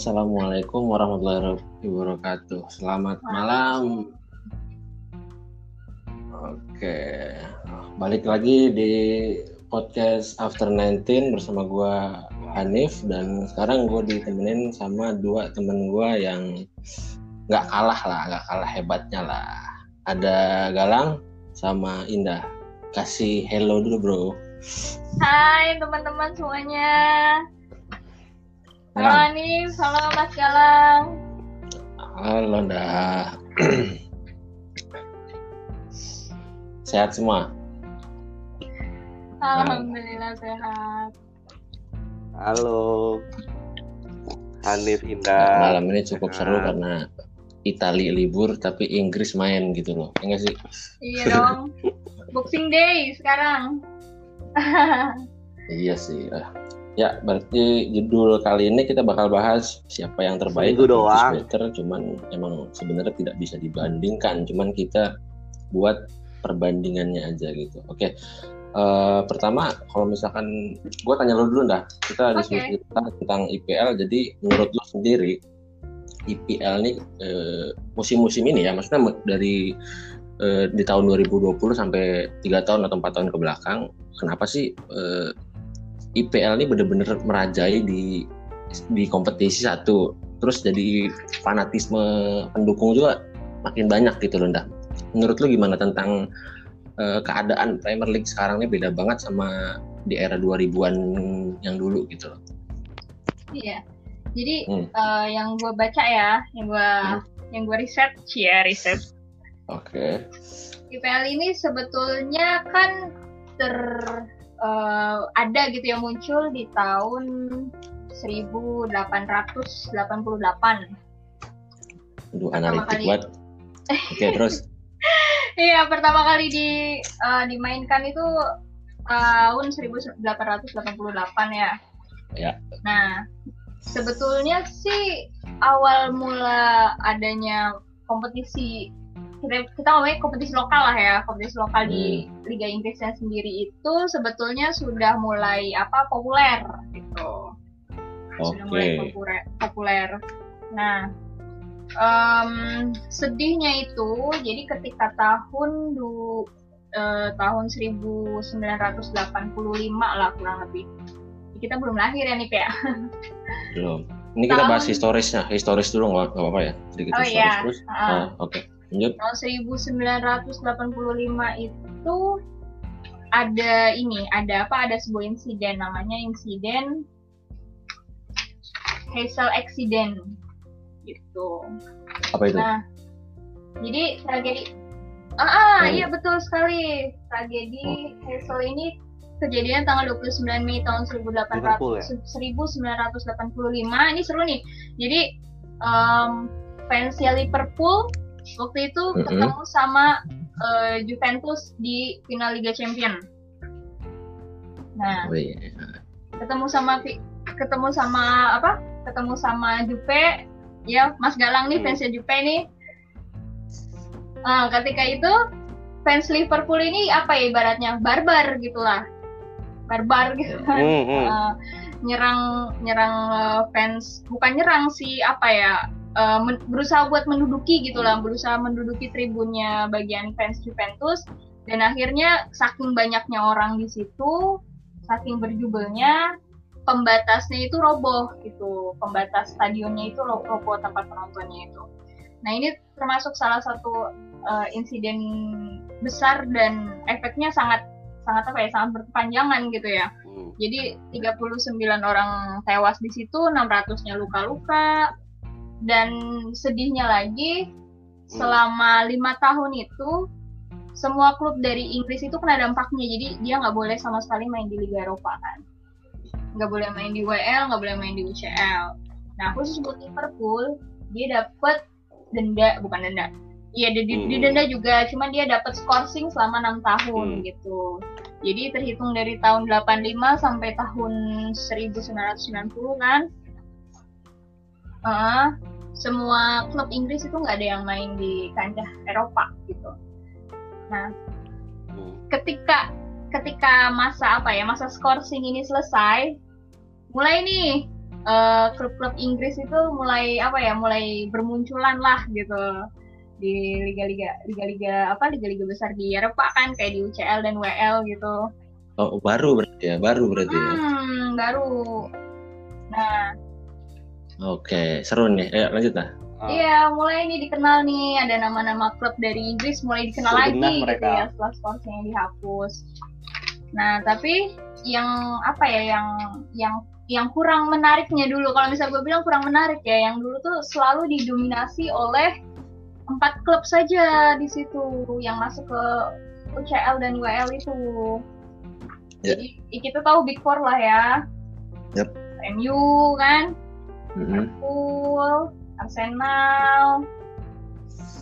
Assalamualaikum warahmatullahi wabarakatuh. Selamat malam. Oke, balik lagi di podcast After 19 bersama gua Hanif dan sekarang gue ditemenin sama dua temen gua yang nggak kalah lah, nggak kalah hebatnya lah. Ada Galang sama Indah. Kasih hello dulu bro. Hai teman-teman semuanya. Halo. Anif, halo Mas Galang. Halo dah. Sehat semua. Alhamdulillah sehat. Halo. Hanif Indah. Malam ini cukup seru karena Itali libur tapi Inggris main gitu loh. Ya nggak sih? Iya dong. Boxing Day sekarang. Iya sih. Ya, berarti judul kali ini kita bakal bahas siapa yang terbaik atau doang. Twitter, cuman emang sebenarnya tidak bisa dibandingkan, cuman kita buat perbandingannya aja gitu. Oke. Eh, pertama kalau misalkan gue tanya lo dulu dah kita Oke. diskusi kita tentang IPL jadi menurut lo sendiri IPL nih eh, musim-musim ini ya maksudnya dari eh, di tahun 2020 sampai tiga tahun atau empat tahun ke belakang kenapa sih eh, IPL ini bener-bener merajai di di kompetisi satu terus jadi fanatisme pendukung juga makin banyak gitu loh Ndah. menurut lu gimana tentang eh, keadaan Premier League sekarang ini beda banget sama di era 2000-an yang dulu gitu loh Iya. Jadi Hmm. eh, yang gue baca ya, yang gue Hmm. yang gue riset, ya riset. oke IPL ini sebetulnya kan ter eh, ada gitu yang muncul di tahun 1888. Aduh, analitik banget oke terus Iya, pertama kali di eh, dimainkan itu tahun 1888 ya. Ya. Nah, sebetulnya sih awal mula adanya kompetisi kita, kita ngomongin kompetisi lokal lah ya, kompetisi lokal di Liga Inggrisnya sendiri itu sebetulnya sudah mulai apa populer gitu. Sudah mulai populer. populer. Nah, em, sedihnya itu jadi ketika tahun du, eh, tahun 1985 lah kurang lebih. Kita belum lahir ya nih ya. belum ini kita Tahun- bahas historisnya historis dulu nggak apa-apa ya sedikit Oh historis iya. terus Ah. Ah, oke lanjut Tahun 1985 itu ada ini, ada apa? Ada sebuah insiden namanya insiden Hazel Accident gitu. apa itu Nah, jadi tragedi Ah, ah, Oh. iya betul sekali. Tragedi Hazel ini kejadian tanggal 29 Mei tahun 1800 Liverpool ya? 1985. Ini seru nih. Jadi em, fansnya Liverpool waktu itu Mm-mm. ketemu sama eh, Juventus di final Liga Champion. Nah, oh, iya. ketemu sama ketemu sama apa? Ketemu sama Juve. Ya, Mas Galang nih Hmm. fansnya Juve nih. Ah, ketika itu fans Liverpool ini apa ya ibaratnya barbar gitulah. Barbar gitu kan. Hmm. Eh, nyerang nyerang eh, fans bukan nyerang sih apa ya eh, men- berusaha buat menduduki gitulah berusaha menduduki tribunnya bagian fans Juventus dan akhirnya saking banyaknya orang di situ saking berjubelnya pembatasnya itu roboh gitu pembatas stadionnya itu ro- roboh tempat penontonnya itu nah ini termasuk salah satu eh, insiden besar dan efeknya sangat sangat apa ya sangat berkepanjangan gitu ya Hmm. jadi 39 orang tewas di situ, 600-nya luka-luka. Dan sedihnya lagi, selama lima tahun itu semua klub dari Inggris itu kena dampaknya. Jadi dia nggak boleh sama sekali main di Liga Eropa kan. Nggak boleh main di WL, nggak boleh main di UCL. Nah khusus buat Liverpool, dia dapat denda, bukan denda. Iya, di, di- Hmm. didenda juga, cuman dia dapat skorsing selama enam tahun Hmm. gitu. Jadi terhitung dari tahun 85 sampai tahun 1990 kan. eh, semua klub Inggris itu nggak ada yang main di kancah Eropa gitu. Nah, ketika ketika masa apa ya masa skorsing ini selesai, mulai nih eh, klub-klub Inggris itu mulai apa ya mulai bermunculan lah gitu di liga-liga liga-liga apa liga-liga besar di Eropa kan kayak di UCL dan WL gitu Oh, baru berarti ya, baru berarti ya. hmm baru nah Oke, seru nih. Eh, lanjut lah. Ah, Iya, mulai ini dikenal nih ada nama-nama klub dari Inggris mulai dikenal lagi mereka. gitu ya setelah sponsornya dihapus. Nah, tapi yang apa ya yang yang yang kurang menariknya dulu kalau misalnya gue bilang kurang menarik ya yang dulu tuh selalu didominasi oleh empat klub saja di situ yang masuk ke UCL dan WL itu. Ya. Jadi kita tahu Big Four lah ya. Yap. MU kan, Mm-mm. Liverpool, Arsenal.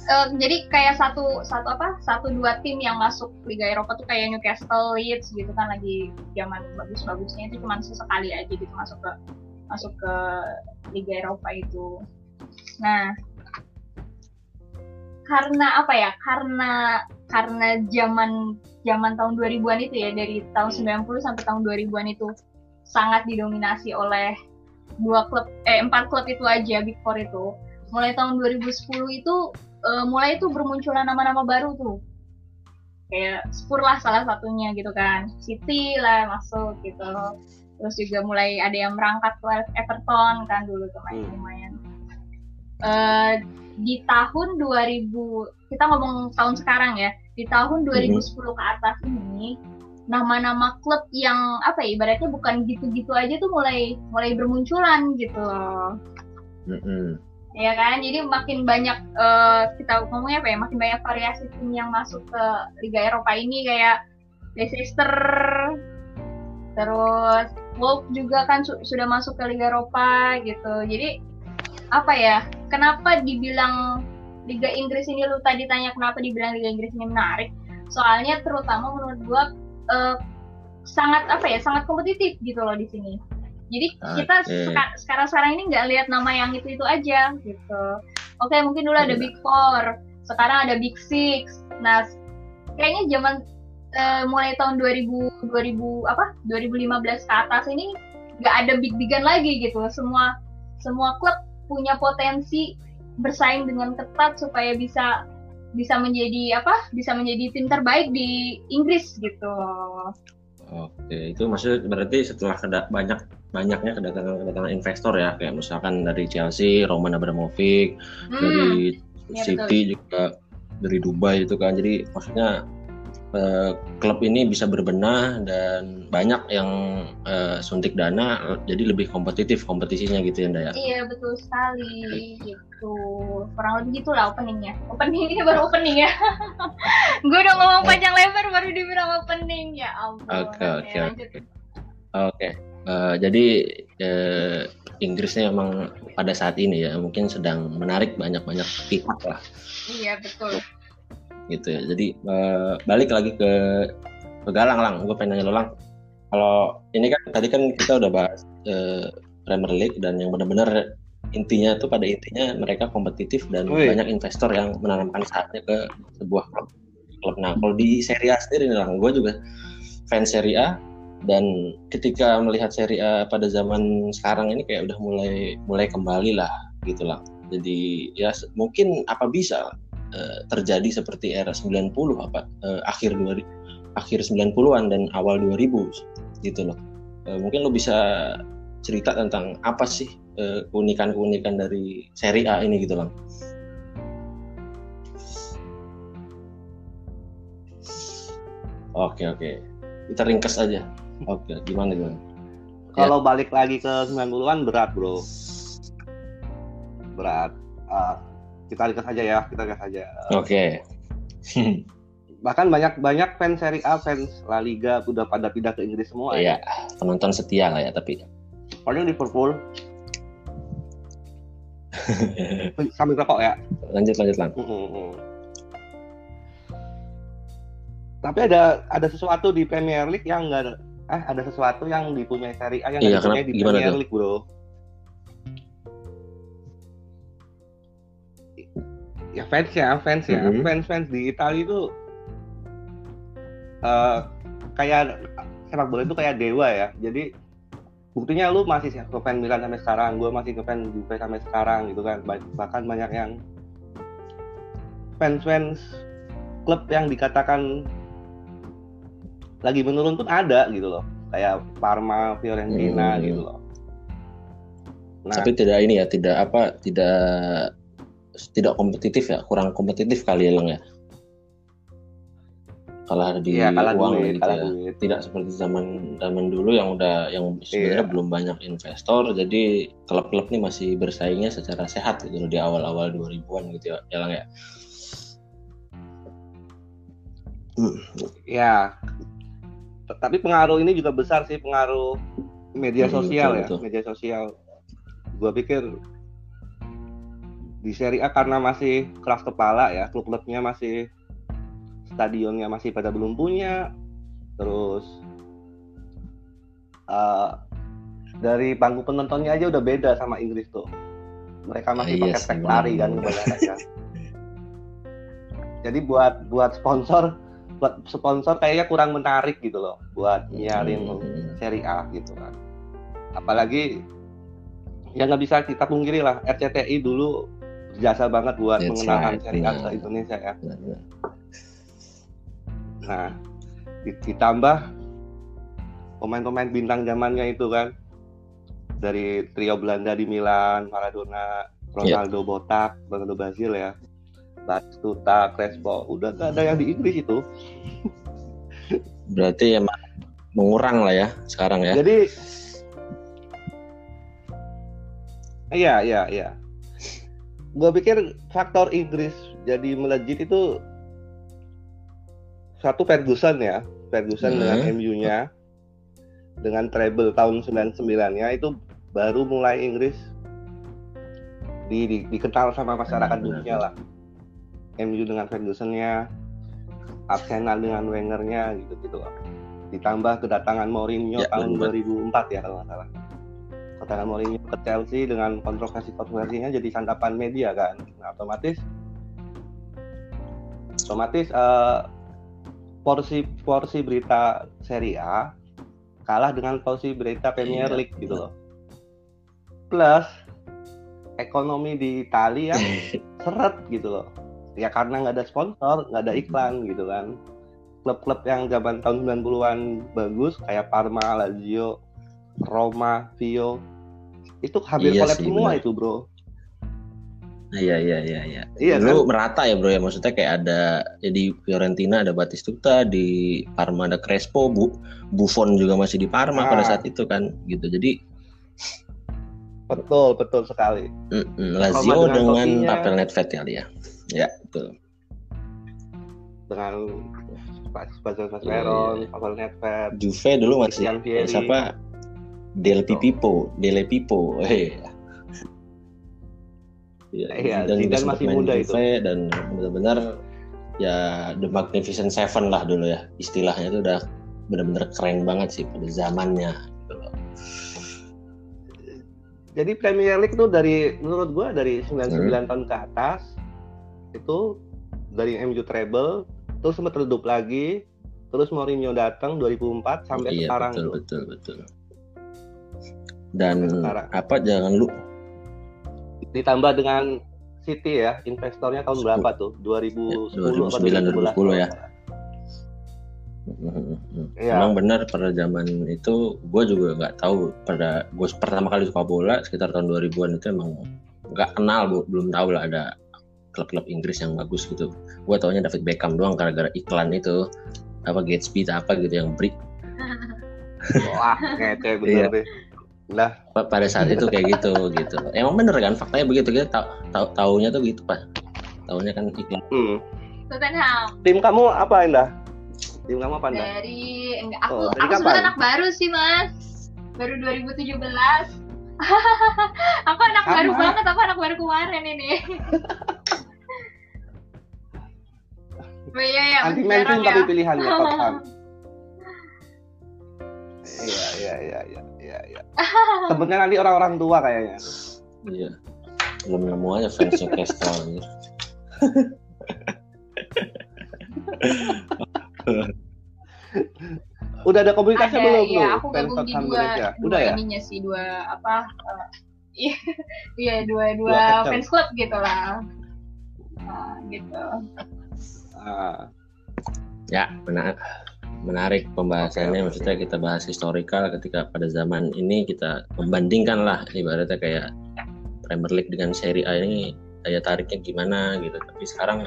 Eh, jadi kayak satu satu apa satu dua tim yang masuk Liga Eropa tuh kayak Newcastle, Leeds gitu kan lagi zaman bagus-bagusnya itu cuma sesekali aja gitu masuk ke masuk ke Liga Eropa itu. Nah, karena apa ya? Karena karena zaman zaman tahun 2000-an itu ya dari tahun 90 sampai tahun 2000-an itu sangat didominasi oleh dua klub eh empat klub itu aja Big Four itu. Mulai tahun 2010 itu eh, mulai itu bermunculan nama-nama baru tuh. Kayak Spurs lah salah satunya gitu kan. City lah masuk gitu. Terus juga mulai ada yang merangkak ke Everton kan dulu tuh main Hmm. lumayan. Eh, di tahun 2000 kita ngomong tahun sekarang ya. Di tahun 2010 ke atas ini nama-nama klub yang apa ya ibaratnya bukan gitu-gitu aja tuh mulai mulai bermunculan gitu. Loh Mm-mm. ya kan? Jadi makin banyak eh, kita ngomongnya apa ya makin banyak variasi tim yang masuk ke Liga Eropa ini kayak Leicester terus Wolves juga kan su- sudah masuk ke Liga Eropa gitu. Jadi apa ya kenapa dibilang Liga Inggris ini lu tadi tanya kenapa dibilang Liga Inggris ini menarik? Soalnya terutama menurut gua eh, sangat apa ya sangat kompetitif gitu loh di sini jadi kita Oke. seka- sekarang-sekarang ini nggak lihat nama yang itu itu aja gitu oke mungkin dulu ada Iya. Big Four sekarang ada Big Six nah kayaknya zaman eh, mulai tahun 2000 2000 apa 2015 ke atas ini nggak ada big bigan lagi gitu semua semua klub punya potensi bersaing dengan ketat supaya bisa bisa menjadi apa? Bisa menjadi tim terbaik di Inggris gitu. Oke, itu maksudnya berarti setelah keda- banyak banyaknya kedatangan kedatangan investor ya, kayak misalkan dari Chelsea, Roman Abramovich, Hmm, dari iya, City juga dari Dubai itu kan. Jadi maksudnya eh, klub ini bisa berbenah dan banyak yang eh, suntik dana, eh, jadi lebih kompetitif kompetisinya gitu ya, Nda ya. Iya betul sekali gitu. Kurang lebih gitulah openingnya. Opening ini baru opening ya. Gue udah ngomong panjang lebar baru dibilang opening ya ampun. Oke, oke, lanjut. oke. Oke, eh, jadi eh, Inggrisnya emang pada saat ini ya mungkin sedang menarik banyak-banyak pihak lah. Iya betul. Gitu ya. Jadi eh, balik lagi ke ke Galang lang, gue pengen nanya lo lang. Kalau ini kan tadi kan kita udah bahas eh, Premier League dan yang benar-benar intinya tuh pada intinya mereka kompetitif dan Wih. banyak investor yang menanamkan saatnya ke sebuah klub. klub. Nah kalau di Serie A sendiri nih lang, gue juga fans Serie A dan ketika melihat Serie A pada zaman sekarang ini kayak udah mulai mulai kembali lah gitu lah. Jadi ya mungkin apa bisa eh, terjadi seperti era 90 apa eh, akhir 2000 akhir 90-an dan awal 2000 gitu loh. Eh, mungkin lo bisa cerita tentang apa sih keunikan-keunikan dari seri A ini gitu lang. Oke oke. Kita ringkas aja. Oke, gimana gimana? Kalau balik lagi ke 90-an berat, Bro. Berat. Ah, kita lihat aja ya, kita lihat aja. Oke. Bahkan banyak banyak fans Serie A, fans La Liga udah pada pindah ke Inggris semua. ya. Iya, penonton setia lah ya tapi. Paling Liverpool sambil rokok ya. lanjut lanjut lang. Mm-mm. Tapi ada ada sesuatu di Premier League yang enggak eh ada sesuatu yang dipunyai Serie A yang Iya, dipunyai kenapa? di Premier? League, Bro. Ya fans ya, fans ya, Mhm. fans fans di Italia itu eh kayak sepak bola itu kayak dewa ya. Jadi buktinya lu masih ngefans Milan sampai sekarang gue masih ngefans Juve sampai sekarang gitu kan Ba- bahkan banyak yang fans-fans klub yang dikatakan lagi menurun pun ada gitu loh kayak Parma, Fiorentina Hmm. gitu loh nah Tapi tidak ini ya, tidak apa, tidak tidak kompetitif ya, kurang kompetitif kali ya Lang ya. Kalah di Iya, kalah uang duit, gitu kalah ya. duit. Tidak seperti zaman zaman dulu yang udah yang sebenarnya Iya. belum banyak investor, jadi klub-klub nih masih bersaingnya secara sehat gitu loh di awal-awal 2000-an gitu ya, ya Lang ya. Hmm, Ya, tapi pengaruh ini juga besar sih pengaruh media Hmm, sosial betul, ya, betul. media sosial. Gua pikir di Serie A karena masih keras kepala ya, klub-klubnya masih stadionnya masih pada belum punya, terus eh, dari bangku penontonnya aja udah beda sama Inggris tuh. Mereka masih Iya pakai tag lari kan kebanyakan kan. Jadi buat buat sponsor buat sponsor kayaknya kurang menarik gitu loh buat nyiarin Hmm. Serie A gitu kan. Apalagi ya nggak bisa kita pungkiri lah RCTI dulu jasa banget buat That's mengenalkan right, benar. ke Indonesia ya. Nah, di- ditambah pemain-pemain bintang zamannya itu kan dari trio Belanda di Milan, Maradona, Ronaldo Botak, Ronaldo Brazil ya, Batistuta, Crespo, udah gak ada yang di Inggris itu. Berarti emang mengurang lah ya sekarang ya. Jadi Iya, iya, iya. Gue pikir faktor Inggris jadi melejit itu satu Ferguson ya, Ferguson Hmm. dengan MU-nya dengan treble tahun 99-nya itu baru mulai Inggris di, di- dikenal sama masyarakat Benar, dunia lah. MU dengan Ferguson-nya, Arsenal dengan Wenger-nya gitu-gitu lah. Ditambah kedatangan Mourinho Ya, tahun benar. 2004 ya kalau nggak salah. Kedatangan Mourinho ke Chelsea dengan kontroversi-kontroversinya jadi santapan media kan. Nah, otomatis otomatis eh, porsi porsi berita Serie A kalah dengan porsi berita Premier Iya, League gitu loh. Plus ekonomi di Italia seret gitu loh. Ya karena nggak ada sponsor, nggak ada iklan gitu kan. Klub-klub yang zaman tahun 90-an bagus kayak Parma, Lazio, Roma, Vio itu hampir Iya collab semua itu bro. Iya iya iya iya. Iya Dulu merata ya bro ya maksudnya kayak ada ya di Fiorentina ada Batistuta, di Parma ada Crespo, Bu, Buffon juga masih di Parma Ah. pada saat itu kan gitu. Jadi Betul betul sekali. mm, mm, Lazio Roma dengan dengan. Papel Nedved kali ya. Ya betul. Dengan Masperon, iya. Pavel Nedved, Juve dulu masih eh, siapa? Del Pipo, Dele Pipo. Hei. Ya, Iya, Zidane juga Zidane masih muda itu. Dan benar-benar ya The Magnificent Seven lah dulu ya istilahnya itu udah benar-benar keren banget sih pada zamannya. gitu loh. Jadi Premier League tuh dari menurut gua dari 99 Hmm. tahun ke atas itu dari MU treble terus sempat redup lagi terus Mourinho datang 2004 sampai iya sekarang betul tuh. betul betul. Dan sekarang. apa jangan lu Ditambah dengan City ya, investornya tahun Sepuluh. berapa tuh? 2010 Ya, 2009, 2010 ya. Iya. Emang benar pada zaman itu gue juga nggak tahu pada gue pertama kali suka bola sekitar tahun 2000-an itu emang nggak kenal belum tahu lah ada klub-klub Inggris yang bagus gitu. Gue taunya David Beckham doang gara-gara iklan itu apa Gatsby atau apa gitu yang break Wah, ngece bener Iya. deh. Lah, Pa- pada saat itu kayak gitu gitu. Emang bener kan faktanya begitu kita tahu tahu taunya tuh gitu pak. Taunya kan iklan. hmm. Tottenham tim kamu apa Indah? Tim kamu apa Indah? dari enggak aku Oh, dari aku kapan? sebetulnya anak baru sih mas baru 2017 aku anak Sama. baru banget aku anak baru kemarin ini Oh iya ya, Anti mainstream jarang ya. tapi pilihannya Tottenham. Iya, iya, iya, iya, iya, iya. Temennya nanti orang-orang tua kayaknya. Iya. Belum nemu aja fansnya anjir. udah ada komunikasi ada belum ya tuh aku fans gabung di dua, Indonesia? dua Udah ya? ininya sih dua apa eh, iya iya dua dua Dua fans club gitu lah Nah, gitu Ah, Ya, benar. Menarik pembahasannya. Maksudnya kita bahas historikal ketika pada zaman ini kita membandingkan lah ibaratnya kayak Premier League dengan Serie A ini daya tariknya gimana gitu. Tapi sekarang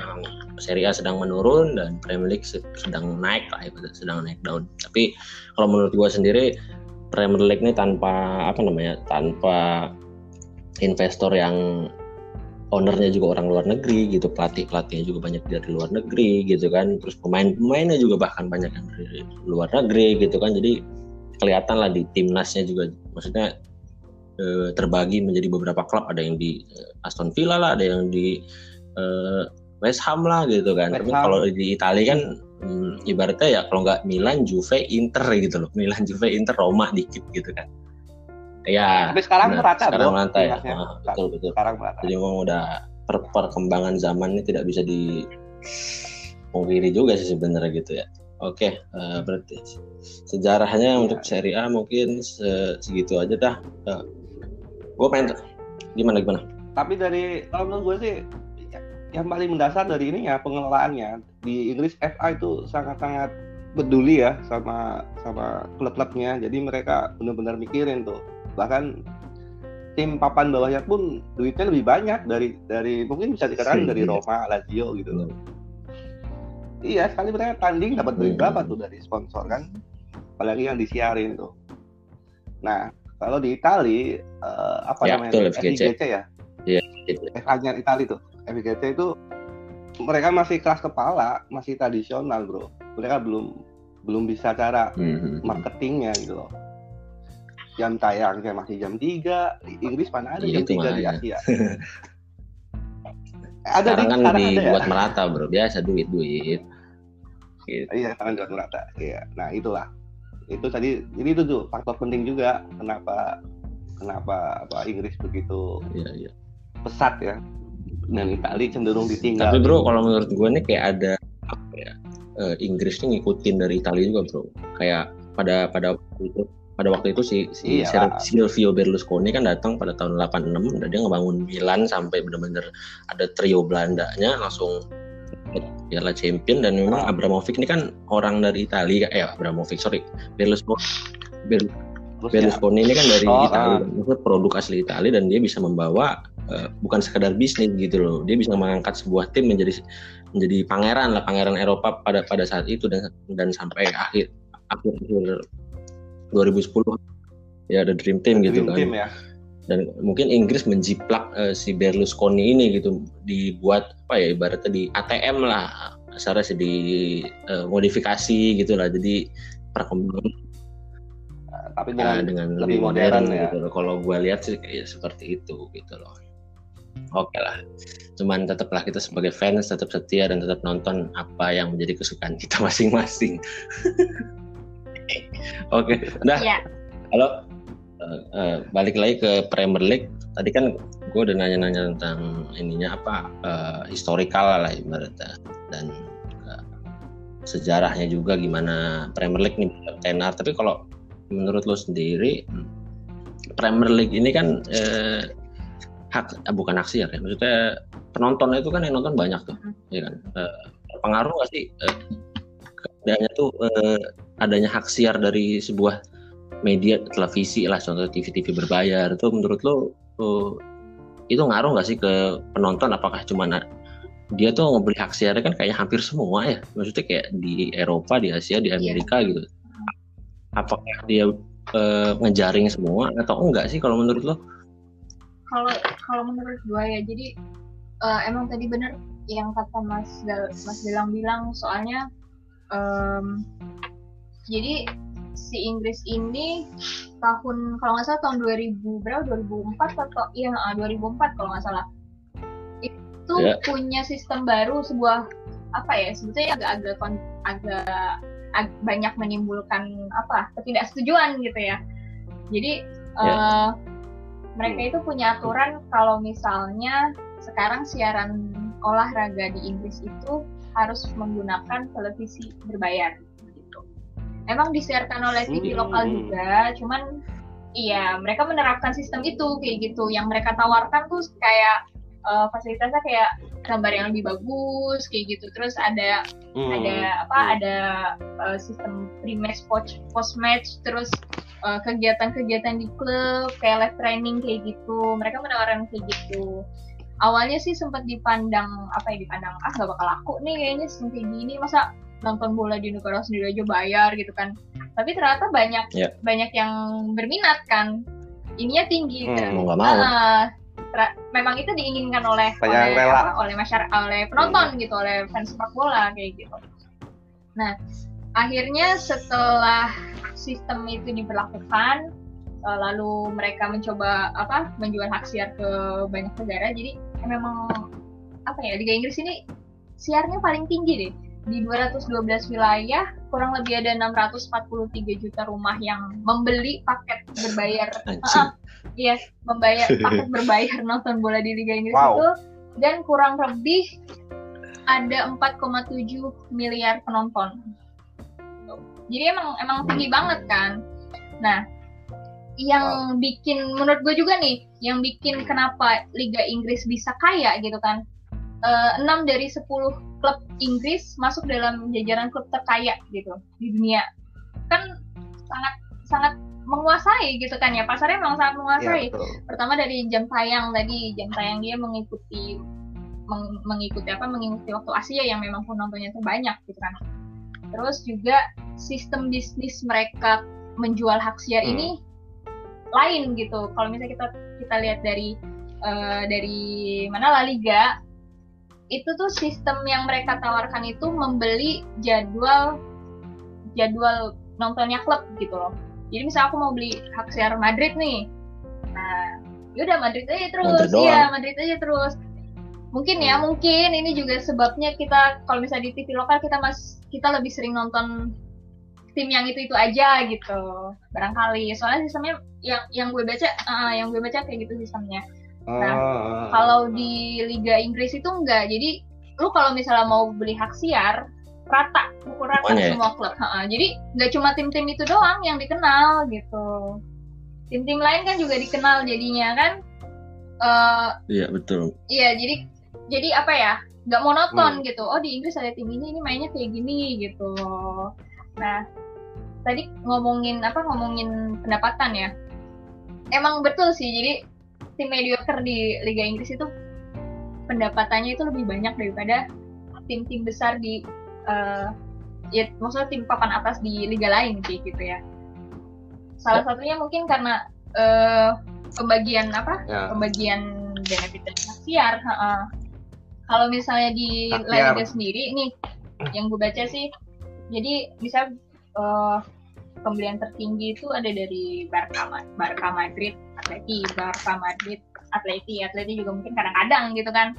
Serie A sedang menurun dan Premier League se- sedang naik lah, ibaratnya sedang naik daun. Tapi kalau menurut gua sendiri Premier League ini tanpa apa namanya tanpa investor yang ownernya juga orang luar negeri gitu pelatih pelatihnya juga banyak dari luar negeri gitu kan. Terus pemain pemainnya juga bahkan banyak yang dari luar negeri gitu kan. Jadi kelihatan lah di timnasnya juga. Maksudnya eh, terbagi menjadi beberapa klub. Ada yang di eh, Aston Villa lah ada yang di eh, West Ham lah gitu kan. Tapi kalau di Italia kan hmm, ibaratnya ya kalau nggak Milan Juve Inter gitu loh. Milan Juve Inter Roma dikit gitu kan ya Tapi sekarang benar. merata sekarang bro. merata ya timnasnya. Ah, betul betul Sekarang merata. jadi memang udah per- perkembangan zaman ini tidak bisa di pungkiri juga sih sebenarnya gitu ya. Oke, eh, berarti sejarahnya Iya. untuk Serie A mungkin se- segitu aja dah. gue pengen gimana gimana? Tapi dari kalau menurut gue sih ya- yang paling mendasar dari ini ya pengelolaannya di Inggris FA itu sangat-sangat peduli ya sama sama klub-klubnya. Jadi mereka benar-benar mikirin tuh. Bahkan tim papan bawahnya pun duitnya lebih banyak dari dari mungkin bisa dikatakan dari Iya. Roma, Lazio gitu loh. Iya, sekali mereka tanding dapat duit Hmm. berapa tuh dari sponsor kan? Apalagi yang disiarin tuh. Nah, kalau di Itali eh, apa Ya, namanya? betul? FGC. FIGC ya? Gitu. FA-nya Itali tuh. FGC itu mereka masih kelas kepala, masih tradisional, Bro. Mereka belum belum bisa cara Hmm. marketingnya gitu loh. Jam tayangnya masih jam 3, di Inggris mana ada Iya, jam itu 3 di. Asia. ada Sekarang di kan sekarang ya? dibuat merata bro, biasa duit duit. Gitu. Iya, sekarang jual merata. Iya. Nah, itulah. Itu tadi jadi itu tuh faktor penting juga kenapa kenapa apa Inggris begitu Iya iya. pesat ya. Dan Itali cenderung ditinggal. Tapi bro, kalau menurut gue nih kayak ada apa ya? eh, Inggris nih ngikutin dari Italia juga bro. Kayak pada pada waktu itu pada waktu itu si si Iya. Silvio Berlusconi kan datang pada tahun 86 dan dia ngebangun Milan sampai benar-benar ada trio Belandanya langsung Piala Champion dan memang. Abramovich ini kan orang dari Italia eh Abramovich sorry Berlusconi Ber- Terus ya, Berlusconi ini kan dari Oh, Italia, maksudnya produk asli Italia dan dia bisa membawa eh, bukan sekadar bisnis gitu loh, dia bisa mengangkat sebuah tim menjadi menjadi pangeran lah, pangeran Eropa pada pada saat itu dan dan sampai akhir akhir akhir 2010 ya ada dream team gitu dream kan team ya. dan mungkin Inggris menjiplak eh, si Berlusconi ini gitu dibuat apa ya ibaratnya di ATM lah dasarnya sih di eh, modifikasi gitu lah jadi perkembangan Tapi Nah, dengan dengan lebih modern modern, ya. gitu loh. Kalau gue lihat sih kayak seperti itu gitu loh. Oke lah. Cuman tetaplah kita sebagai fans tetap setia dan tetap nonton apa yang menjadi kesukaan kita masing-masing. Oke, udah. Iya. Halo. Eh, eh, balik lagi ke Premier League. Tadi kan gue udah nanya-nanya tentang ininya apa eh, historikal lah ibaratnya dan eh, sejarahnya juga gimana Premier League nih tenar. Tapi kalau menurut lo sendiri Premier League ini kan eh, hak eh, bukan hak siar ya maksudnya penontonnya itu kan yang nonton banyak tuh ya kan Eh, pengaruh nggak sih eh, adanya tuh eh, adanya hak siar dari sebuah media televisi lah contoh TV-TV berbayar. Itu menurut lo eh, itu ngaruh nggak sih ke penonton? Apakah cuma dia tuh ngebeli hak siarnya kan kayaknya hampir semua ya. Maksudnya kayak di Eropa di Asia di Amerika gitu. Apakah dia eh, ngejaring semua atau enggak sih kalau menurut lo? Kalau kalau menurut gua ya jadi eh, emang tadi bener yang kata Mas Gal- Mas Gilang bilang. Soalnya em, jadi si Inggris ini tahun kalau nggak salah tahun 2000 berapa 2004 atau iya ah, 2004 kalau nggak salah itu Ya. punya sistem baru sebuah apa ya sebetulnya agak-agak agak ag- banyak menimbulkan apa ketidaksetujuan gitu ya jadi Ya. eh, mereka itu punya aturan kalau misalnya sekarang siaran olahraga di Inggris itu harus menggunakan televisi berbayar. Emang disiarkan oleh TV Hmm. lokal juga cuman iya mereka menerapkan sistem itu kayak gitu. Yang mereka tawarkan tuh kayak eh, fasilitasnya kayak gambar yang lebih bagus kayak gitu. Terus ada Hmm. ada apa ada uh, sistem pre-match post post match terus uh, kegiatan-kegiatan di klub kayak live training kayak gitu. Mereka menawarkan kayak gitu. Awalnya sih sempat dipandang apa ya dipandang ah gak bakal laku nih kayaknya sistem kayak gini. Masa nonton bola di negara sendiri aja bayar gitu kan tapi ternyata banyak Ya. banyak yang berminat kan ininya tinggi Hmm. kan. mau nggak mau tra- memang itu diinginkan oleh Banyak oleh rela. apa, oleh masyarakat oleh penonton gitu oleh fans sepak bola kayak gitu nah akhirnya setelah sistem itu diberlakukan eh, lalu mereka mencoba apa menjual hak siar ke banyak negara jadi memang apa ya Liga Inggris ini siarnya paling tinggi deh di 212 wilayah kurang lebih ada 643 juta rumah yang membeli paket berbayar anjing Iya, membayar paket berbayar nonton bola di Liga Inggris Wow. itu dan kurang lebih ada 4,7 miliar penonton. Jadi emang emang tinggi banget kan. Nah, yang bikin menurut gue juga nih, yang bikin kenapa Liga Inggris bisa kaya gitu kan. Eh, 6 dari 10 klub Inggris masuk dalam jajaran klub terkaya gitu di dunia. Kan sangat sangat menguasai gitu kan ya pasarnya memang sangat menguasai betul. pertama dari jam tayang tadi jam tayang dia mengikuti meng- mengikuti apa mengikuti waktu Asia yang memang penontonnya terbanyak gitu kan terus juga sistem bisnis mereka menjual hak siar Hmm. ini lain gitu kalau misalnya kita kita lihat dari eh, dari mana La Liga itu tuh sistem yang mereka tawarkan itu membeli jadwal jadwal nontonnya klub gitu loh. Jadi misal aku mau beli hak siar Madrid nih. Nah yaudah Madrid aja terus. Iya Madrid aja terus. Mungkin ya mungkin. Ini juga sebabnya kita kalau misalnya di TV lokal kita mas kita lebih sering nonton tim yang itu itu aja gitu. Barangkali. Soalnya sistemnya yang yang gue baca eh, yang gue baca kayak gitu sistemnya Nah, Ah. kalau di Liga Inggris itu enggak. Jadi lu kalau misalnya mau beli hak siar rata pukul rata Semuanya ya? semua klub. Ha-ha. jadi nggak cuma tim-tim itu doang yang dikenal gitu. Tim-tim lain kan juga dikenal jadinya kan. Eh, iya betul. iya jadi jadi apa ya? Nggak monoton gitu. Oh di Inggris ada tim ini ini mainnya kayak gini gitu. Nah tadi ngomongin apa ngomongin pendapatan ya? Emang betul sih jadi tim mediocre di Liga Inggris itu pendapatannya itu lebih banyak daripada tim-tim besar di eh, ya maksudnya tim papan atas di liga lain kayak gitu ya salah satunya mungkin karena eh, pembagian apa Ya. pembagian benefit dan siar ha-ha. kalau misalnya di La. Liga sendiri ini yang gue baca sih jadi bisa eh, pembelian tertinggi itu ada dari Barca, Barca Madrid, Atleti, Barca Madrid, Atleti, Atleti juga mungkin kadang-kadang gitu kan.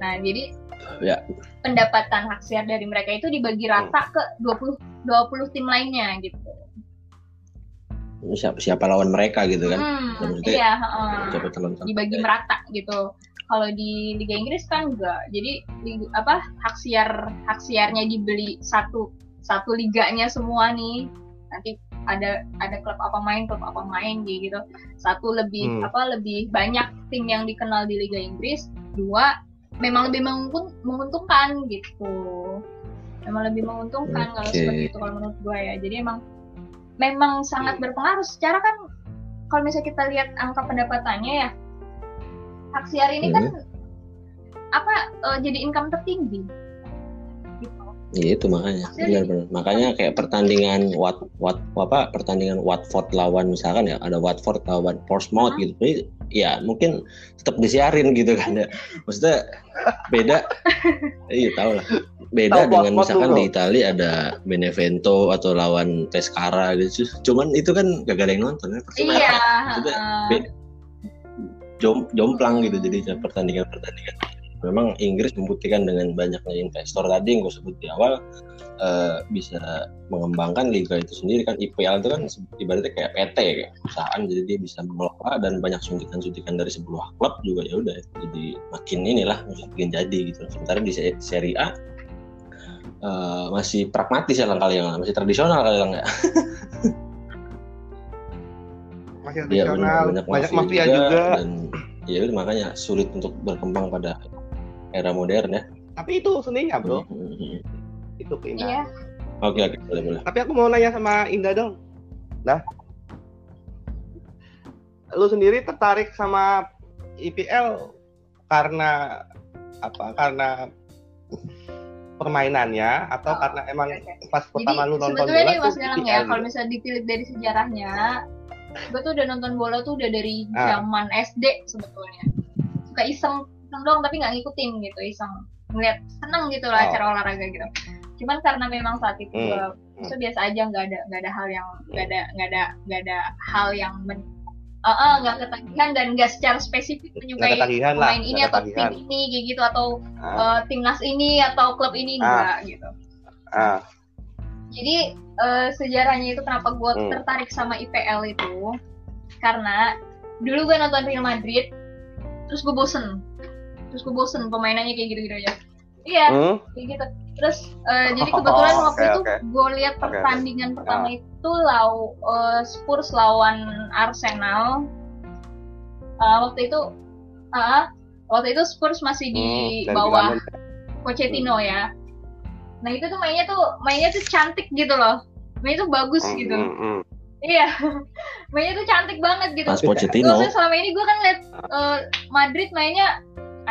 Nah, jadi Ya. pendapatan hak siar dari mereka itu dibagi rata ke 20 20 tim lainnya gitu. siapa, siapa lawan mereka gitu kan Hmm, iya, heeh. siapa teman dibagi merata gitu. Kalau di Liga Inggris kan enggak. Jadi lig- apa hak siar hak siarnya dibeli satu satu liganya semua nih. Nanti ada ada klub apa main klub apa main gitu. Satu lebih Hmm. apa lebih banyak tim yang dikenal di Liga Inggris. Dua memang lebih menguntung- menguntungkan gitu. Memang lebih menguntungkan kalau Oke. seperti itu kalau menurut gue ya. Jadi emang memang sangat berpengaruh secara kan kalau misalnya kita lihat angka pendapatannya ya hak siar ini kan apa eh, jadi income tertinggi Iya itu makanya. Benar-benar makanya kayak pertandingan Wat Wat apa pertandingan Watford lawan misalkan ya ada Watford lawan Portsmouth gitu. Ini, ya mungkin tetap disiarin gitu kan ya. Maksudnya beda. Iya tahu lah. Beda Tahu dengan misalkan di Italia ada Benevento atau lawan Pescara gitu. Cuman itu kan gak ada yang nonton ya Iya. Maksudnya, jom jomplang gitu jadi pertandingan pertandingan memang Inggris membuktikan dengan banyaknya investor. Tadi yang gue sebut di awal eh, bisa mengembangkan liga itu sendiri. Kan IPL itu kan ibaratnya kayak PT kayak perusahaan. Jadi dia bisa mengelola dan banyak suntikan-suntikan dari sebuah klub juga ya udah jadi makin inilah makin jadi gitu. Sementara di se- Serie A uh, masih pragmatis ya kali yang masih tradisional kali yang ya. masih iya, tradisional, ya, banyak, banyak mafia juga, juga. dan ya makanya sulit untuk berkembang pada era modern ya. Tapi itu seninya bro. Hmm, hmm, hmm. Itu keindahan. Iya. Oke oke boleh boleh. Tapi aku mau nanya sama Indah dong. Nah, lu sendiri tertarik sama IPL karena apa? Karena permainannya atau oh, karena emang okay. pas pertama Jadi, lu nonton bola nih Mas Galang ya, kalau misalnya dipilih dari sejarahnya, gue tuh udah nonton bola tuh udah dari ah. zaman SD sebetulnya. Suka iseng, iseng doang tapi nggak ngikutin gitu, iseng ngeliat seneng gitu lah oh. acara olahraga gitu. Cuman karena memang saat itu hmm. gue itu biasa aja nggak ada nggak ada hal yang nggak ada nggak ada nggak ada hal yang men, uh, uh, nggak ketagihan dan nggak secara spesifik menyukai pemain ini atau tim ini kayak gitu atau ah. uh, timnas ini atau klub ini ah. enggak gitu. Ah. Jadi uh, sejarahnya itu kenapa gue hmm. tertarik sama IPL itu karena dulu gue nonton Real Madrid terus gue bosen terus gue bosen pemainannya kayak gitu-gitu aja. Iya, hmm? kayak gitu. Terus uh, jadi kebetulan oh, waktu okay, itu okay. gue lihat pertandingan okay. pertama uh. itu law uh, Spurs lawan Arsenal. Uh, waktu itu, uh, waktu itu Spurs masih di hmm, bawah Pochettino hmm. ya. Nah itu tuh mainnya tuh mainnya tuh cantik gitu loh. Mainnya tuh bagus hmm, gitu. Hmm, hmm. Iya, mainnya tuh cantik banget gitu. Pas Pochettino. selama ini gue kan liat uh, Madrid mainnya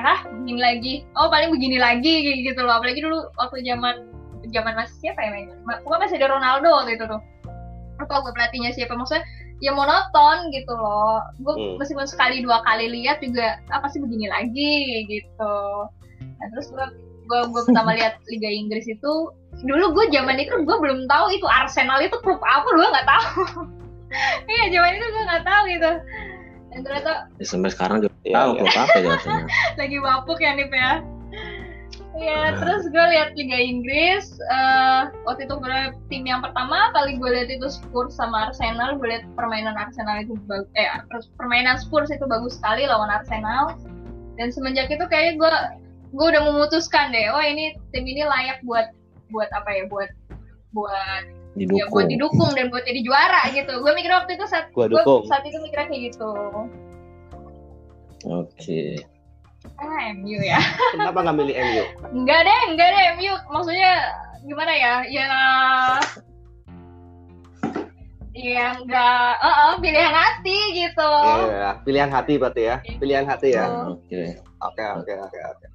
ah begini lagi. Oh paling begini lagi kayak gitu loh. Apalagi dulu waktu zaman zaman masih siapa ya mainnya? Pokoknya masih ada Ronaldo waktu itu tuh. Apa gue pelatihnya siapa. Maksudnya ya monoton gitu loh. Gue hmm. meskipun sekali dua kali lihat juga apa sih begini lagi gitu. Nah terus gue gue gue pertama lihat Liga Inggris itu dulu gue zaman itu gue belum tahu itu Arsenal itu klub apa gue nggak tahu. Iya zaman itu gue nggak tahu gitu dan ternyata ya, sampai sekarang juga ya, tahu ya. apa ya lagi bapuk ya nih ya Ya, nah. terus gue lihat Liga Inggris. Uh, waktu itu gue tim yang pertama kali gue lihat itu Spurs sama Arsenal. Gue lihat permainan Arsenal itu bagus. Eh, permainan Spurs itu bagus sekali lawan Arsenal. Dan semenjak itu kayak gue gue udah memutuskan deh, oh ini tim ini layak buat buat apa ya, buat buat didukung. ya buat didukung dan buat jadi juara gitu gue mikir waktu itu saat gue saat itu mikirnya kayak gitu oke okay. ah MU ya kenapa nggak milih MU enggak deh enggak deh MU maksudnya gimana ya ya Ya enggak, uh -uh, pilihan hati gitu. Iya, pilihan hati berarti ya. Pilihan hati ya. Oke. Oke, oke, oke, oke.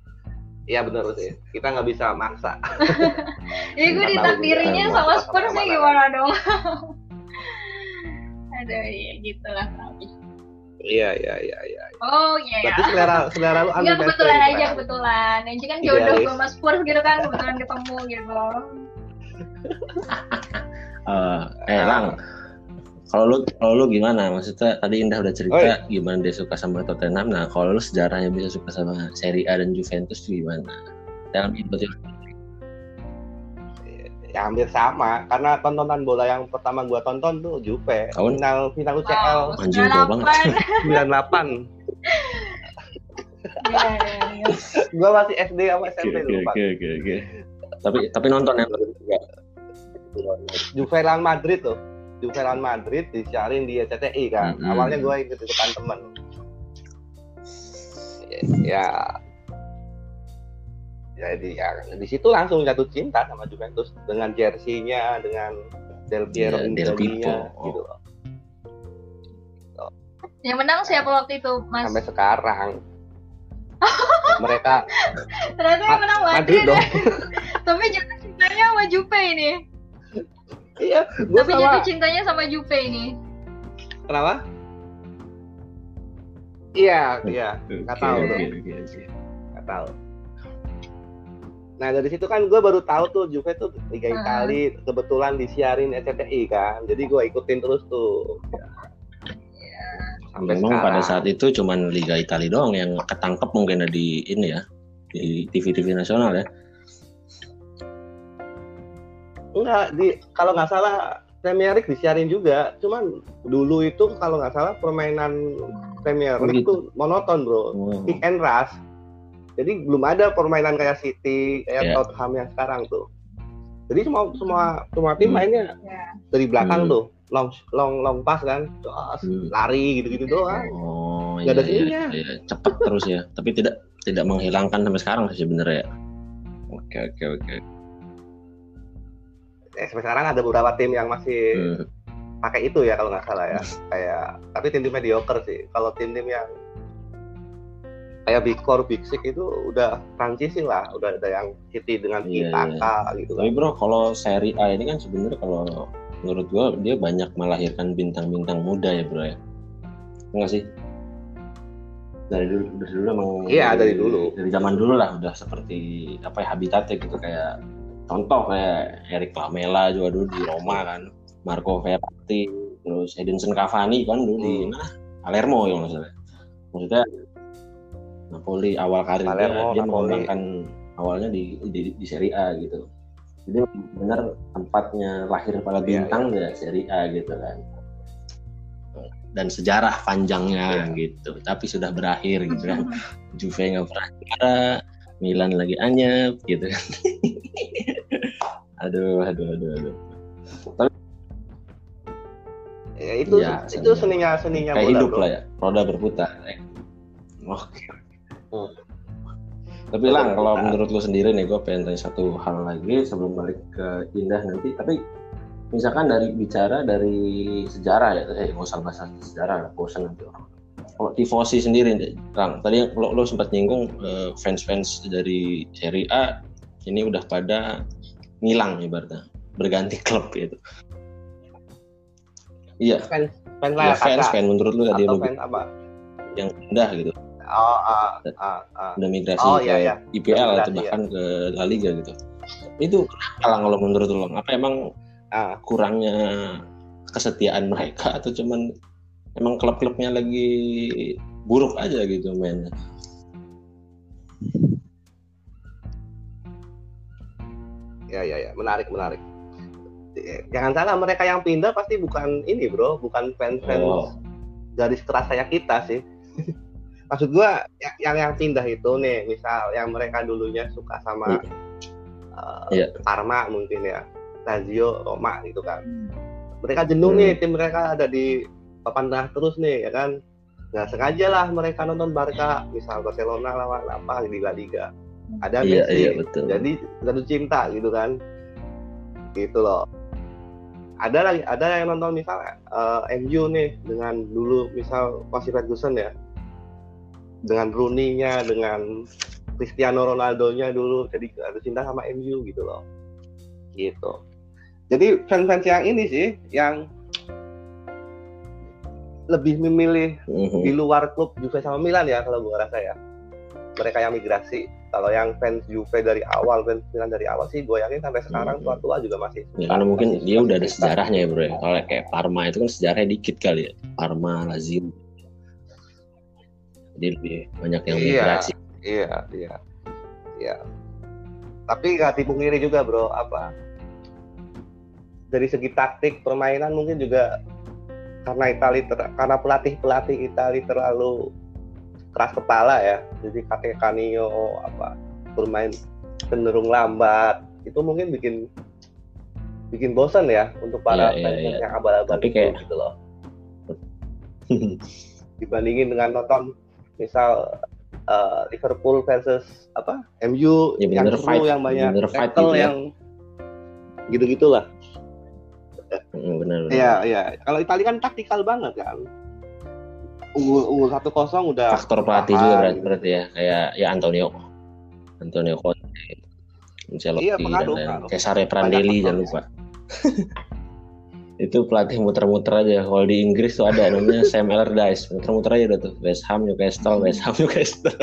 Iya benar sih. Kita nggak bisa maksa. Jadi gue ditakdirinya sama Spurs sih gimana dong? Aduh, ya gitu lah Iya, iya, iya, iya. Oh, iya. Berarti selera selera lu Iya, kebetulan aja, kan? kebetulan. Yang kan jodoh gue sama Spurs gitu kan, kebetulan ketemu gitu. uh, eh, Lang, kalau lu kalau lu gimana? Maksudnya tadi Indah udah cerita oh, iya. gimana dia suka sama Tottenham. Nah, kalau lu sejarahnya bisa suka sama Serie A dan Juventus tuh gimana? Dalam itu ya hampir sama karena tontonan bola yang pertama gua tonton tuh Juve Tahun? final final UCL wow, anjing banget 98 iya, iya, iya. gua masih SD sama SMP okay, lupa okay, okay, okay. tapi tapi nonton yang juga Juve Real Madrid tuh Juve Real Madrid disiarin di RCTI kan. Mm -hmm. Awalnya gue ikut ikutan temen. Ya, jadi ya di situ langsung jatuh cinta sama Juventus dengan jersinya, dengan Del Piero yeah, Del Piero. gitu loh. Yang menang siapa waktu itu, Mas? Sampai sekarang. Mereka ternyata yang menang Madrid, Madrid dong. Tapi jatuh cintanya sama Juve ini. Iya, gua Tapi sama... jatuh cintanya sama Juve ini. Kenapa? Iya, iya, nggak tahu tuh. Nggak tahu. Nah dari situ kan gue baru tahu tuh Juve tuh Liga uh. Italia kebetulan disiarin SCTI kan, jadi gue ikutin terus tuh. Sampai Memang sekarang. pada saat itu cuman Liga Italia doang yang ketangkep mungkin di ini ya di TV-TV nasional ya. Enggak, di kalau nggak salah Premier League disiarin juga. Cuman dulu itu kalau nggak salah permainan Premier League itu gitu. monoton, Bro. Wow. Kick and rush. Jadi belum ada permainan kayak City, kayak yeah. Tottenham yang sekarang tuh. jadi semua semua semua tim Hmm. mainnya Ya. dari belakang Hmm. tuh long long long pass kan Terus Hmm. lari gitu gitu doang Oh, Nggak ada iya, iya, iya. Cepat terus ya. Tapi tidak tidak menghilangkan sampai sekarang sih sebenarnya ya. Oke, oke, oke. Eh, sekarang ada beberapa tim yang masih Hmm. pakai itu ya kalau nggak salah ya kayak tapi tim-tim mediocre sih kalau tim-tim yang kayak Big Four, Big Six itu udah transisi lah udah ada yang City dengan Iya, Kitaka gitu Tapi kan bro, kalau seri A ini kan sebenarnya kalau menurut gua dia banyak melahirkan bintang-bintang muda ya bro ya. Enggak sih? Dari dulu, dari dulu emang. Iya, dari dulu. Dari zaman dulu lah udah seperti apa ya habitatnya gitu kayak contoh kayak Eric Lamela juga dulu di Roma kan, Marco Verratti, terus Edinson Cavani kan dulu di Hmm. mana? Palermo ya maksudnya. Maksudnya Napoli awal karir Palermo, dia, dia Napoli. mengembangkan awalnya di, di di Serie A gitu. Jadi benar tempatnya lahir para Iya, bintang ya Serie A gitu kan. Dan sejarah panjangnya Iya. gitu. Tapi sudah berakhir gitu kan. Juve nggak pernah juara, Milan lagi anyep gitu kan. aduh, aduh, aduh, aduh. ya, itu Iya, itu seninya. seninya Kayak bola, hidup bro. lah ya, roda berputar. Eh. Oke. Hmm. Tapi Roda lang, kalau menurut lu sendiri nih, gue pengen tanya satu hal lagi sebelum balik ke Indah nanti. Tapi misalkan dari bicara dari sejarah ya, eh nggak usah bahas sejarah, lah, bosan nanti orang. Kalau tifosi sendiri, Lang, tadi lo, lo sempat nyinggung eh, fans-fans dari Serie A ini udah pada ngilang ibaratnya, berganti klub gitu. Iya, fans fans ya, lah fans, fans menurut lu tadi lu apa yang pindah gitu, oh ah ah ah udah migrasi Oh, ke iya, iya. IPL atau Migrasi, bahkan ke La Liga gitu. Itu kenapa Lang kalau menurut lu? Apa emang ah kurangnya kesetiaan mereka atau cuman emang klub-klubnya lagi buruk aja gitu mainnya? Ya ya ya. Menarik menarik. Eh, jangan salah mereka yang pindah pasti bukan ini bro. Bukan fans fans Oh. garis keras kayak kita sih. Maksud gua yang, yang yang pindah itu nih misal yang mereka dulunya suka sama eh, Iya. Parma mungkin ya. Lazio Roma gitu kan. Mereka jenuh nih tim mereka ada di papan tengah terus nih ya kan. Nggak sengaja lah mereka nonton Barca misal Barcelona lawan apa di La Liga ada Iya, Messi iya betul. jadi jatuh cinta gitu kan. Gitu loh. Ada lagi ada yang nonton misal eh, MU nih dengan dulu misal masih Ferguson ya. Dengan Rooney-nya dengan Cristiano Ronaldo-nya dulu jadi jatuh cinta sama MU gitu loh. Gitu. Jadi fans-fans yang ini sih yang lebih memilih Mhm. di luar klub Juve sama Milan ya kalau gua rasa ya. Mereka yang migrasi kalau yang fans Juve dari awal fans Milan dari awal sih gue yakin sampai sekarang Hmm. tua-tua juga masih Ya karena mungkin masih- dia masih udah ada sejarahnya ya bro ya. Kalau kayak Parma itu kan sejarahnya dikit kali ya. Parma, Lazio. Jadi lebih banyak yang Iya. migrasi. iya iya iya tapi nggak dipungkiri juga bro apa dari segi taktik permainan mungkin juga karena Itali ter- karena pelatih pelatih Itali terlalu keras kepala ya jadi kakek Canio apa bermain cenderung lambat itu mungkin bikin bikin bosan ya untuk para iya, fans iya. yang abal-abal Tapi itu, kayak- gitu loh dibandingin dengan nonton misal eh, Liverpool versus apa MU Ya, yang seru fight, yang banyak fight tackle gitu ya. yang gitu gitulah Hmm, benar. benar. Iya iya kalau Italia kan taktikal banget kan unggul unggul satu kosong udah Faktor pelatih juga berarti, berarti ya. Kayak ya Antonio. Antonio Conte. Ancelotti Iya, dan lain. Cesare Prandelli jangan lupa. itu pelatih muter-muter aja. Kalau di Inggris tuh ada namanya Sam Allardyce. Muter-muter aja udah tuh. West Ham, Newcastle, West Ham, Newcastle.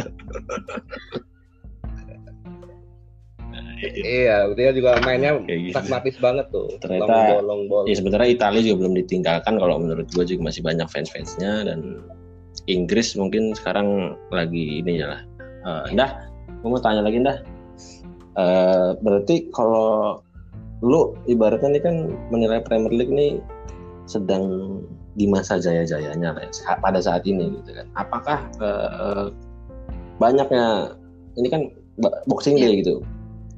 iya dia juga mainnya gitu. pragmatis banget tuh Ternyata- long ball long ball Ya sebenarnya Italia juga belum ditinggalkan kalau menurut gue juga masih banyak fans-fansnya dan Inggris mungkin sekarang lagi ini ya lah. Eh, Dah, gue mau tanya lagi dah. Eh, berarti kalau lu ibaratnya ini kan menilai Premier League nih sedang di masa jaya-jayanya lah ya, pada saat ini gitu kan. Apakah eh, banyaknya ini kan Boxing Day gitu.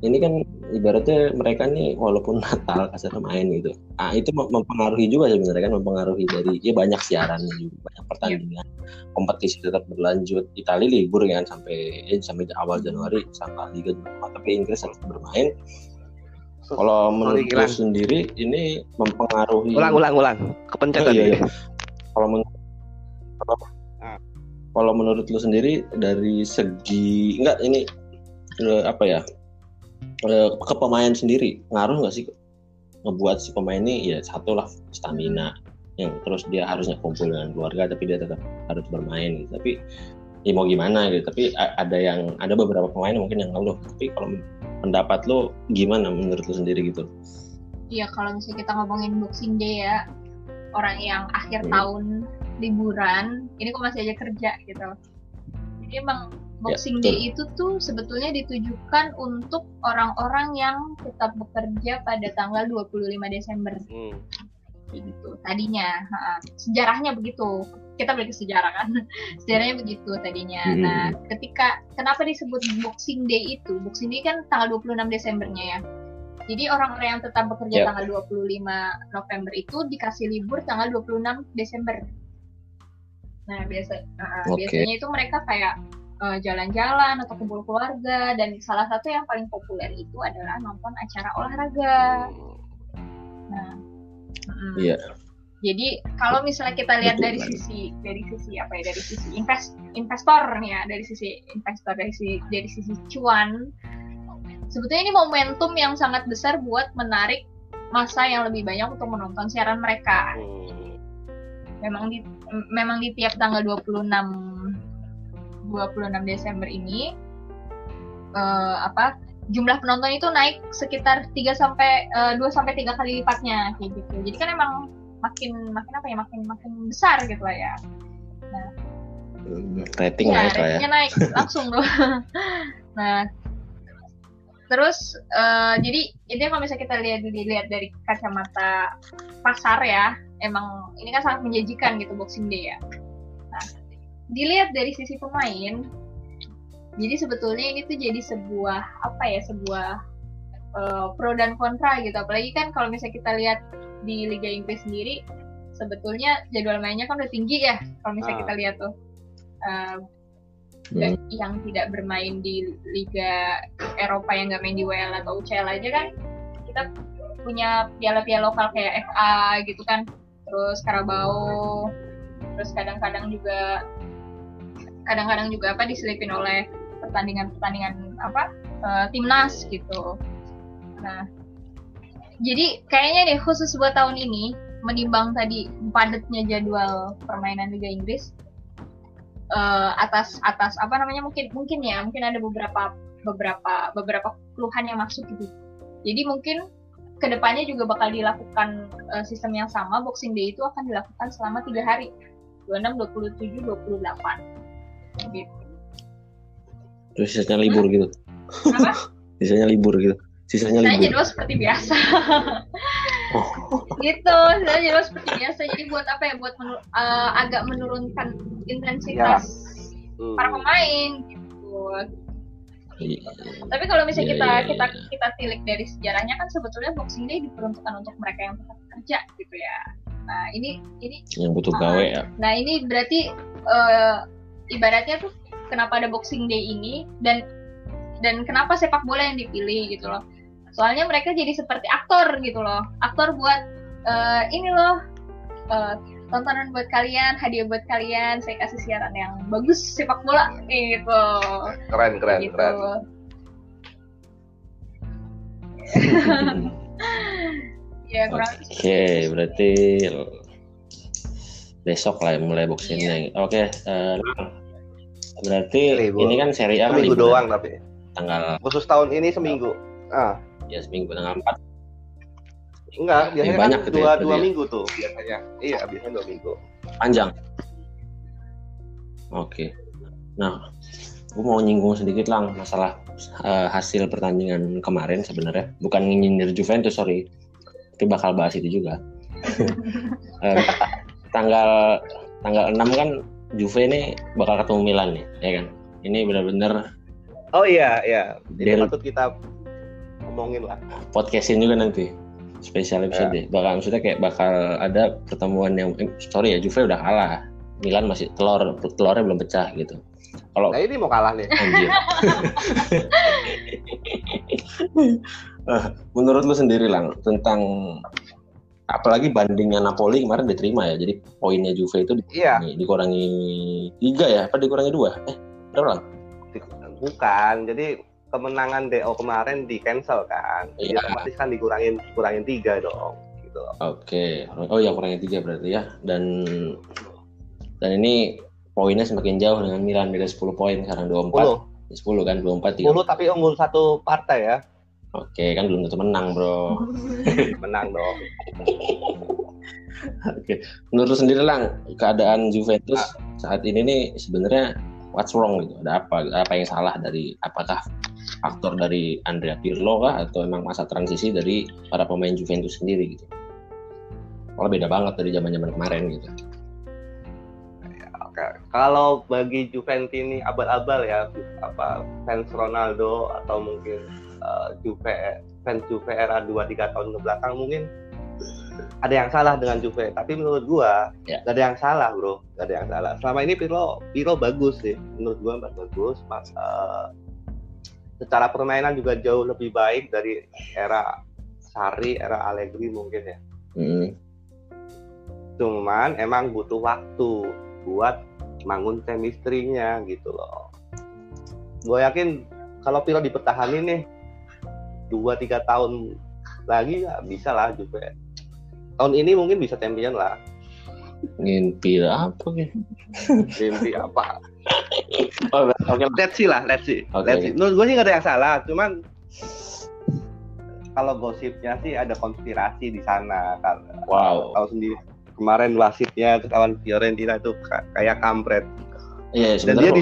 Ini kan ibaratnya mereka nih walaupun Natal kasar main gitu. Ah itu mempengaruhi juga sebenarnya kan mempengaruhi dari ya banyak siaran juga banyak pertandingan kompetisi tetap berlanjut. Italia libur kan sampai ya, sampai awal Januari sampai Liga tapi Inggris harus bermain. Kalau menurut gue sendiri ini mempengaruhi. Ulang ulang ulang. Kepencet oh, iya, iya. Kalau menurut ah. kalau menurut lu sendiri dari segi enggak ini eh, apa ya Eh, ke pemain sendiri. Ngaruh nggak sih ngebuat si pemain ini ya satu lah stamina. Yang terus dia harusnya kumpul dengan keluarga tapi dia tetap harus bermain gitu. tapi ya mau gimana gitu. Tapi ada yang ada beberapa pemain mungkin yang ngeluh. Tapi kalau pendapat lo gimana menurut lo sendiri gitu? Iya kalau misalnya kita ngomongin Boxing Day ya. Orang yang akhir hmm. tahun liburan ini kok masih aja kerja gitu. Jadi emang Boxing ya, Day itu tuh sebetulnya ditujukan untuk orang-orang yang tetap bekerja pada tanggal 25 Desember. Hmm. Gitu. Tadinya, ha, sejarahnya begitu. Kita balik ke sejarah kan. sejarahnya begitu tadinya. Hmm. Nah, ketika kenapa disebut Boxing Day itu? Boxing Day kan tanggal 26 Desembernya ya. Jadi orang-orang yang tetap bekerja yeah. tanggal 25 November itu dikasih libur tanggal 26 Desember. Nah, biasa uh, okay. biasanya itu mereka kayak eh, jalan-jalan atau kumpul keluarga dan salah satu yang paling populer itu adalah nonton acara olahraga. Nah, iya. Yeah. Jadi kalau misalnya kita lihat dari sisi dari sisi apa ya dari sisi invest investor nih ya dari sisi investor dari sisi dari sisi cuan sebetulnya ini momentum yang sangat besar buat menarik masa yang lebih banyak untuk menonton siaran mereka. Hmm. Memang di memang di tiap tanggal 26 26 Desember ini uh, apa jumlah penonton itu naik sekitar 3 sampai uh, 2 sampai 3 kali lipatnya kayak gitu. Jadi kan emang makin makin apa ya makin makin besar gitu lah ya. Nah, rating ya, naik lah ya. naik langsung loh. nah, terus uh, jadi ini kalau misalnya kita lihat dilihat dari kacamata pasar ya, emang ini kan sangat menjanjikan gitu Boxing Day ya dilihat dari sisi pemain jadi sebetulnya ini tuh jadi sebuah apa ya sebuah uh, pro dan kontra gitu apalagi kan kalau misalnya kita lihat di Liga Inggris sendiri sebetulnya jadwal mainnya kan udah tinggi ya kalau misalnya ah. kita lihat tuh uh, hmm. yang tidak bermain di Liga Eropa yang nggak main di WL atau UCL aja kan kita punya piala-piala lokal kayak FA gitu kan terus Carabao terus kadang-kadang juga kadang-kadang juga apa diselipin oleh pertandingan-pertandingan apa uh, timnas gitu. Nah, jadi kayaknya deh khusus buat tahun ini menimbang tadi padatnya jadwal permainan Liga Inggris uh, atas atas apa namanya mungkin mungkin ya mungkin ada beberapa beberapa beberapa keluhan yang masuk gitu. Jadi mungkin ke depannya juga bakal dilakukan uh, sistem yang sama Boxing Day itu akan dilakukan selama tiga hari 26, 27, 28 gitu. Terus sisanya libur gitu. Apa? Sisanya libur gitu. Sisanya libur. sisanya jadwal seperti biasa. Oh. gitu sisanya jadwal seperti biasa. Jadi buat apa ya? Buat menur uh, agak menurunkan intensitas ya. para pemain gitu. Iya. tapi kalau misalnya ya, kita ya, ya, kita kita tilik dari sejarahnya kan sebetulnya boxing day diperuntukkan untuk mereka yang tetap kerja gitu ya. Nah ini ini yang butuh gawe uh, ya. nah ini berarti uh, ibaratnya tuh kenapa ada Boxing Day ini dan dan kenapa sepak bola yang dipilih gitu loh. Soalnya mereka jadi seperti aktor gitu loh. Aktor buat uh, ini loh uh, tontonan buat kalian, hadiah buat kalian. Saya kasih siaran yang bagus sepak bola gitu. Keren keren gitu. keren. ya kurang. Oke, okay, berarti besok lah mulai boxingnya. Iya. Oke, okay, uh, eh, berarti Ribu. ini kan seri A seminggu doang tapi tanggal khusus tahun ini seminggu. Ah. Ya seminggu tanggal empat. Enggak, biasanya banyak kan gitu dua, ya, dua ya? minggu tuh biasanya. Iya, biasanya dua minggu. Panjang. Oke. Okay. Nah, gue mau nyinggung sedikit lang masalah uh, hasil pertandingan kemarin sebenarnya. Bukan nyindir Juventus, sorry. Tapi bakal bahas itu juga. uh, tanggal tanggal 6 kan Juve ini bakal ketemu Milan nih, ya kan? Ini benar-benar Oh iya, iya. Jadi patut kita omongin lah. podcastin juga nanti spesial episode bakal maksudnya kayak bakal ada pertemuan yang eh, sorry ya Juve udah kalah Milan masih telur telurnya belum pecah gitu kalau Nah ini mau kalah nih. anjir Ah, menurut lu sendiri lang tentang apalagi bandingnya Napoli kemarin diterima ya jadi poinnya Juve itu di- Iya, dikurangi tiga ya apa dikurangi dua eh berapa bukan. Jadi kemenangan DO kemarin di cancel kan. Jadi Iya. otomatis kan dikurangin kurangin tiga dong. Gitu. oke oh ya kurangi tiga berarti ya dan dan ini poinnya semakin jauh dengan Milan beda 10 poin sekarang 24 10. 10 kan 24 10 tapi unggul satu partai ya. Oke, kan belum tentu menang, Bro. Menang dong. Oke. Menurut lu sendiri lang, keadaan Juventus saat ini nih sebenarnya what's wrong gitu? Ada apa? Apa yang salah dari apakah faktor dari Andrea Pirlo kah atau emang masa transisi dari para pemain Juventus sendiri gitu? Kalau beda banget dari zaman-zaman kemarin gitu. Oke. Kalau bagi Juventus ini abal-abal ya apa fans Ronaldo atau mungkin eh, Juve fans Juve era 2 3 tahun ke belakang mungkin ada yang salah dengan Juve, tapi menurut gua Ya. gak ada yang salah, Bro. Gak ada yang salah. Selama ini Pirlo Pirlo bagus sih. Menurut gua bagus. Mas, eh, secara permainan juga jauh lebih baik dari era Sari, era Allegri mungkin ya. Mm. Cuman emang butuh waktu buat bangun chemistry-nya gitu loh. Gue yakin kalau Pirlo dipertahanin nih dua tiga tahun lagi ya bisa lah Juve. Tahun ini mungkin bisa champion lah. Ngimpi apa gitu? Mimpi apa? Oh, Oke, Let's see lah, let's see. Oke, Let's see. Menurut gue sih nggak ada yang salah, cuman kalau gosipnya sih ada konspirasi di sana kan. Wow. Tahu sendiri kemarin wasitnya terus lawan Fiorentina itu ka- kayak kampret. Iya, Dan dia sebenarnya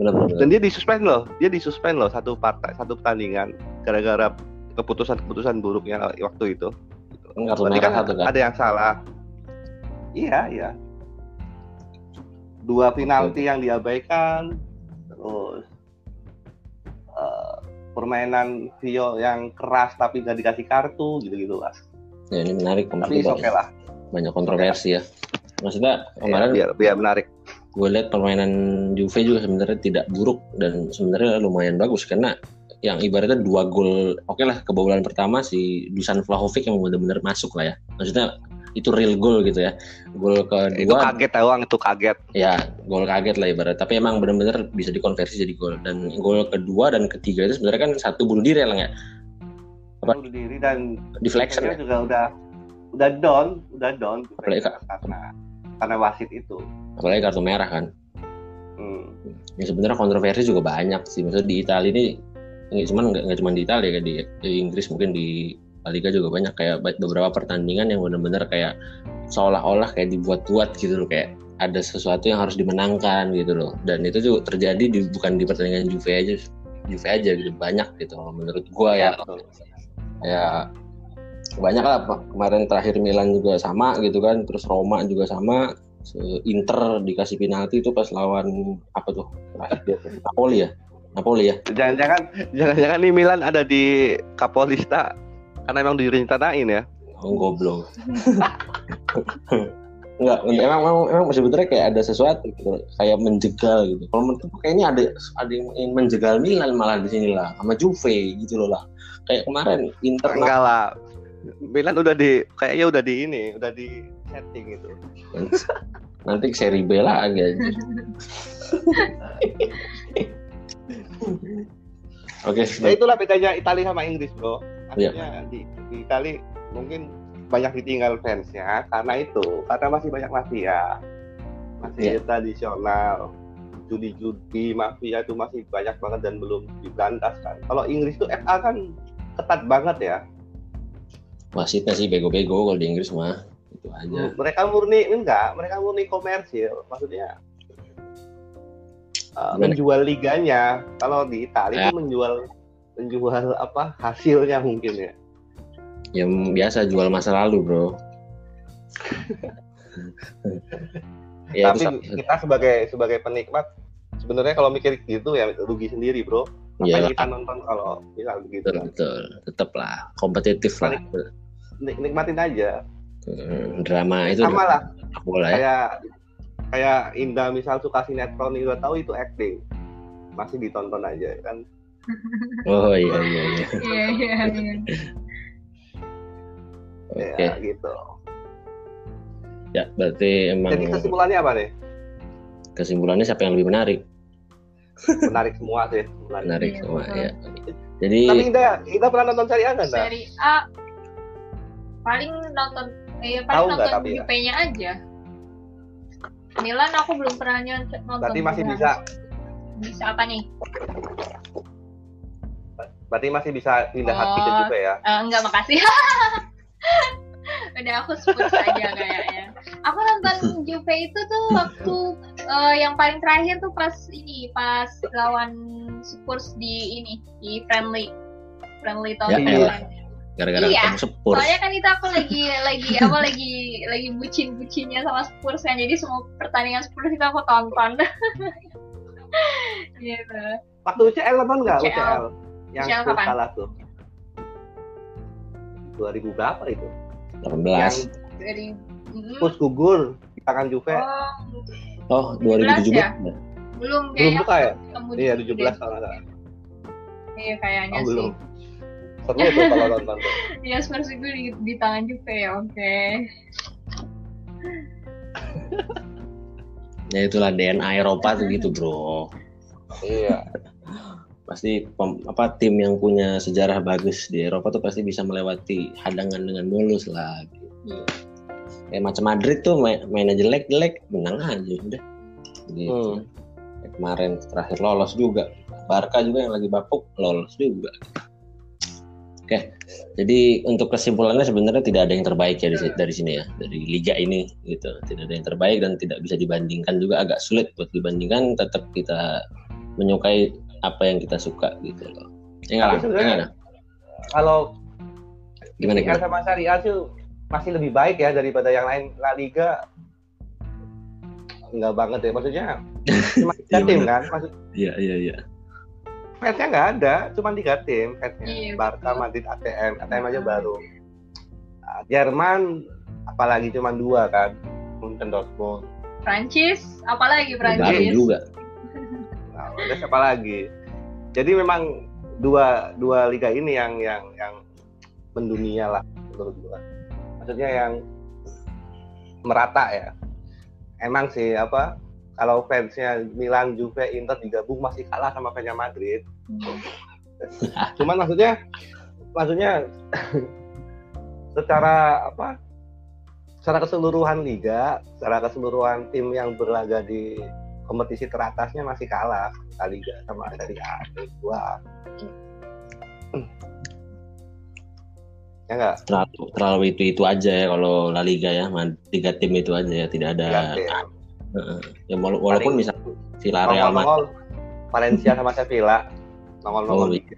di, benar-benar. dan dia disuspend loh dia disuspend loh satu partai satu pertandingan gara-gara keputusan-keputusan buruknya waktu itu. Kartu merah kan satu kan. ada yang salah. Iya iya. Dua penalti yang diabaikan terus eh, permainan Vio yang keras tapi nggak dikasih kartu gitu-gitu lah Ya, ini menarik tapi banyak, oke lah. banyak kontroversi ya. Maksudnya Ya, kemarin biar biar menarik gue lihat permainan Juve juga sebenarnya tidak buruk dan sebenarnya lumayan bagus karena yang ibaratnya dua gol oke lah kebobolan pertama si Dusan Vlahovic yang benar-benar masuk lah ya. Maksudnya itu real goal gitu ya. Gol itu kedua kaget doang itu kaget. Ya gol kaget lah ibarat tapi emang benar-benar bisa dikonversi jadi gol. Dan gol kedua dan ketiga itu sebenarnya kan satu bunuh diri lah ya? Apa? bunuh diri dan deflection ya? juga udah udah down udah down. Karena karena wasit itu apalagi kartu merah kan. Hmm. ya sebenarnya kontroversi juga banyak sih. Maksudnya di Italia ini nggak cuman nggak cuma di Italia kayak di, di Inggris mungkin di Liga juga banyak. Kayak beberapa pertandingan yang benar-benar kayak seolah-olah kayak dibuat-buat gitu loh. Kayak ada sesuatu yang harus dimenangkan gitu loh. Dan itu juga terjadi di, bukan di pertandingan Juve aja Juve aja gitu. Banyak gitu menurut gua ya. Ya banyak lah. Kemarin terakhir Milan juga sama gitu kan. Terus Roma juga sama Inter dikasih penalti itu pas lawan apa tuh terakhir Napoli ya Napoli ya Jangan-jangan jangan-jangan nih Milan ada di Kapolista karena emang direncanain ya. oh, goblok Enggak, emang, emang, emang sebenarnya kayak ada sesuatu gitu, kayak menjegal gitu. Kalau menurut kayak ini ada ada yang ingin menjegal Milan malah di sini lah, sama Juve gitu loh lah. Kayak kemarin Inter Enggak lah. Milan udah di kayaknya udah di ini, udah di setting itu. nanti seri B lagi aja. Oke, Ya itulah bedanya Italia sama Inggris, Bro. Iya. Artinya di, di Italia mungkin banyak ditinggal fansnya karena itu, karena masih banyak mafia. Masih Iya. tradisional. Judi-judi mafia itu masih banyak banget dan belum diberantas kan. Kalau Inggris tuh FA kan ketat banget ya. wasitnya sih bego-bego kalau di Inggris mah itu aja. Mereka murni enggak, mereka murni komersil. Maksudnya uh, menjual liganya. Kalau di Italia Ya. itu menjual menjual apa hasilnya mungkin ya. Yang biasa jual masa lalu, Bro. ya Tapi itu kita sebagai sebagai penikmat sebenarnya kalau mikir gitu ya rugi sendiri, Bro. Apa Iya, kita nonton kalau misal begitu betul, betul. Tetap lah kompetitif lah. Nik- nikmatin aja Drama itu sama lah bola ya. kayak kayak Indah misal suka sinetron udah tahu itu acting masih ditonton aja kan Oh iya iya iya. Iya iya iya. Oke. ya gitu Ya, berarti emang jadi kesimpulannya apa nih kesimpulannya siapa yang lebih menarik? menarik semua sih menarik. Menarik Iya, semua betul. ya. Jadi tapi Indah Indah pernah nonton seri A nggak? Seri A paling nonton eh Tahu paling nonton tapi ya? Jupe-nya aja. Milan aku belum pernah nonton. berarti masih juga. bisa Bisa apa nih? berarti masih bisa pindah hati ke Oh. Juve ya Eh, enggak makasih. Udah aku Spurs aja kayaknya. Aku nonton Juve itu tuh waktu eh, yang paling terakhir tuh pas ini pas lawan Spurs di ini di friendly friendly tahun Ya. Gara-gara Iya. ketemu Spurs. Soalnya kan itu aku lagi lagi apa lagi lagi bucin-bucinnya sama Spurs kan. Jadi semua pertandingan Spurs itu aku tonton. gitu. waktu UCL nonton nggak UCL. UCL yang UCL Spurs kapan? kalah tuh 2000 berapa itu 18. Dari mm, Spurs gugur di tangan Juve oh, Oh, 2017. ya? belum belum kayaknya buka ya iya Juve 17 kalau nggak salah Iya kayaknya oh sih. belum seru tuh kalau nonton tuh Iya Spurs itu di, di tangan Juve ya, oke. Ya itulah DNA Eropa tuh gitu, Bro. iya Pasti pem- apa tim yang punya sejarah bagus di Eropa tuh pasti bisa melewati hadangan dengan mulus lah. Gitu. Iya. Kayak macam Madrid tuh main, mainnya jelek-jelek, menang aja udah. Gitu. Hmm. Kemarin terakhir lolos juga. Barca juga yang lagi bapuk lolos juga. Oke, jadi untuk kesimpulannya sebenarnya tidak ada yang terbaik ya dari, dari sini ya, dari liga ini gitu. Tidak ada yang terbaik dan tidak bisa dibandingkan juga agak sulit buat dibandingkan. Tetap kita menyukai apa yang kita suka gitu loh. Ya nggak Tapi lah, ya sebenarnya- nggak lah. kalau Gimana, gimana? sama Serie A tuh masih lebih baik ya daripada yang lain La Liga enggak banget ya maksudnya cuma tiga Iya, tim kan maksud Iya iya iya. Fansnya nggak ada cuma tiga tim fansnya Iya, Barca. Madrid ATM ATM aja baru. Nah, Jerman apalagi cuma dua kan Munchen Dortmund Prancis, apalagi Baru Prancis? juga. nah, ada siapa lagi? Jadi memang dua dua liga ini yang yang yang mendunia lah menurut gua. Maksudnya yang merata ya. Emang sih apa kalau fansnya Milan, Juve, Inter digabung masih kalah sama fansnya Madrid. Cuman maksudnya, maksudnya secara apa? Secara keseluruhan liga, secara keseluruhan tim yang berlaga di kompetisi teratasnya masih kalah La Liga sama Serie A gua. Ya enggak? Terlalu terlalu itu itu aja ya kalau La Liga ya, tiga tim itu aja ya, tidak ada. Heeh. Ya wala- walaupun Paling- misal Villarreal Madrid, Valencia sama Sevilla Oh, nongol-nongol iya.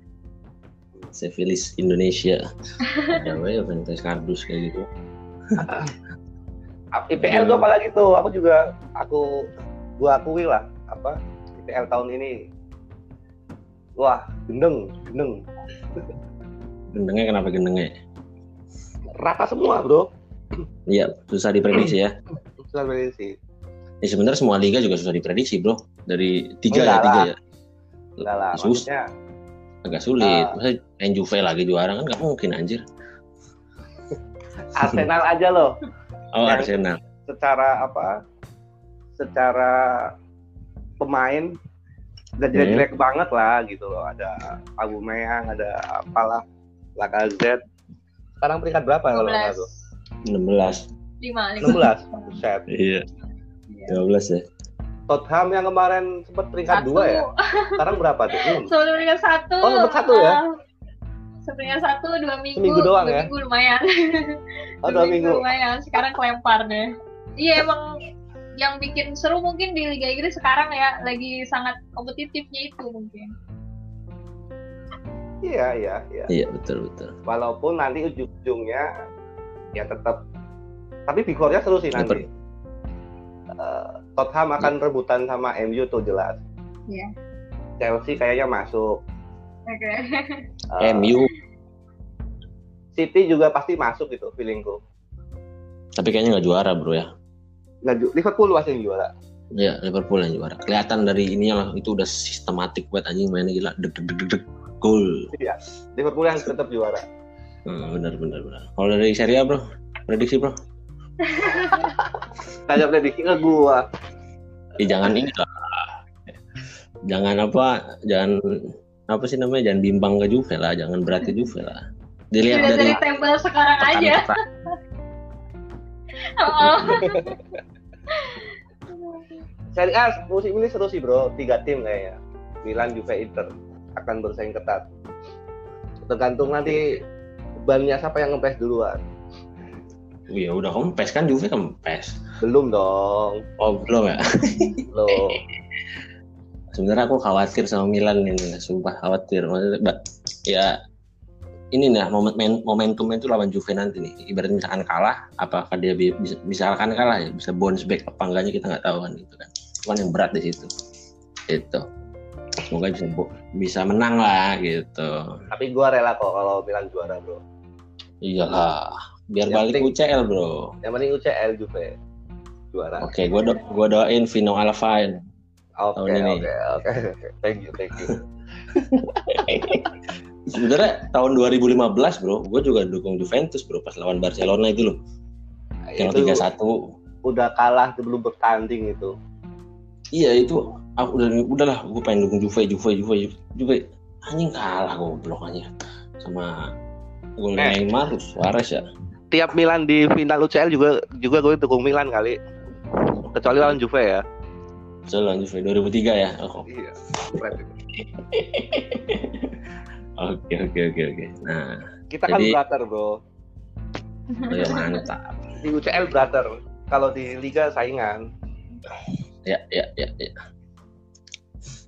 Sevilis Indonesia, ya Ventus Kardus kayak gitu. IPL tuh apalagi tuh aku juga aku gua akui lah apa IPL tahun ini wah gendeng gendeng Gendengnya kenapa gendengnya? rata semua bro Iya, susah diprediksi ya. susah sih Ya sebenarnya semua liga juga susah diprediksi, Bro. Dari tiga ya, Enggak tiga lah. ya. enggak lah Susah. maksudnya Agak sulit. Ah. Masa main Juve lagi juara kan nggak mungkin anjir. Arsenal aja loh Oh, Yang- Arsenal. secara apa secara pemain udah jelek-jelek banget lah gitu loh ada Aubameyang ada apalah Lacazette sekarang peringkat berapa kalau nggak 12. tuh 16. 5, 16 Buset. Iya. 12 ya. Tottenham yang kemarin sempat peringkat dua ya sekarang berapa tuh Hmm. Sebelum peringkat satu. Oh, sempat satu ya? ah, Seperingkat satu dua minggu. Seminggu doang dua ya? Minggu lumayan. oh dua minggu lumayan. Sekarang kelempar deh. Iya emang yang bikin seru mungkin di Liga Inggris sekarang ya lagi sangat kompetitifnya itu mungkin. iya iya iya Iya, betul betul. walaupun nanti ujung-ujungnya ya tetap tapi bigornya seru sih nanti Eh, Tottenham akan rebutan sama MU tuh jelas. Iya. Chelsea kayaknya masuk. Oke. Eh, MU City juga pasti masuk gitu feelingku. tapi kayaknya nggak juara bro ya. Nggak ju- Liverpool pasti yang juara. ya Liverpool yang juara. Kelihatan dari ininya lah itu udah sistematik buat anjing mainnya gila. Deg deg deg deg gol Iya. Liverpool yang tetap juara. hmm, benar benar benar. Kalau dari Serie A bro? Prediksi bro Tanya prediksi ke gua. Eh, jangan ini lah jangan apa jangan apa sih namanya jangan bimbang ke Juve lah jangan berat ke Juve lah dilihat Sudah dari dari tabel sekarang aja. Oh. Serie A musim ini seru sih bro, tiga tim kayaknya. Milan, Juve, Inter akan bersaing ketat. Tergantung nanti bannya siapa yang ngepes duluan. Ya udah kempes kan Juve kempes Belum dong, oh belum ya? Belum. sebenarnya aku khawatir sama Milan ini sumpah khawatir. Maksudnya ya ini momen momentumnya itu lawan Juve nanti nih. Ibaratnya misalkan kalah apakah dia bi- bisa misalkan kalah ya bisa bounce back apa enggaknya kita nggak tahu kan gitu kan. Cuman yang berat di situ. Itu semoga bisa bisa menang lah gitu. Tapi gua rela kok kalau Milan juara bro. iyalah biar Yang balik penting- UCL bro Yang penting UCL Juve juara. oke gua do gua doain Vino Alvain Oke oke oke. Thank you thank you. sebenarnya tahun 2015 bro gue juga dukung Juventus bro pas lawan Barcelona itu loh yang Itu 3-1 udah kalah sebelum bertanding itu. Iya itu aku udah udahlah gue pengen dukung Juve Juve Juve Juve anjing kalah goblok aja sama gol Eh. Neymar Suarez ya Tiap Milan di final UCL juga juga gue dukung Milan kali. Kecuali lawan Juve ya. Jalan Juve 2003 ya Oh, Iya. oke oke oke oke nah Kita kan Jadi- brother bro. oh ya mantap Di UCL brother. Kalau di Liga saingan. ya ya ya ya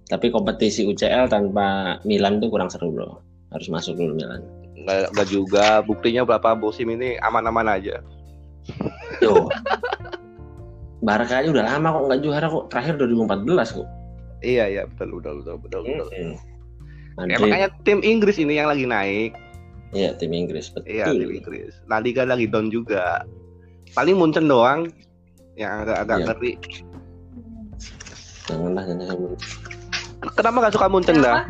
tapi kompetisi UCL tanpa Milan tuh kurang seru bro harus masuk dulu Milan Nggak, nggak juga. Buktinya berapa musim ini aman-aman aja. Tuh. Barca aja udah lama kok nggak juara kok. Terakhir 2014 kok. Iya iya betul betul betul betul. betul. Ya, Madrid, makanya tim Inggris ini yang lagi naik. iya tim Inggris betul. Iya tim Inggris. La Liga lagi down juga. Paling Munchen doang yang agak agak Iya. ngeri. Janganlah jangan Kenapa nggak suka Munchen dah?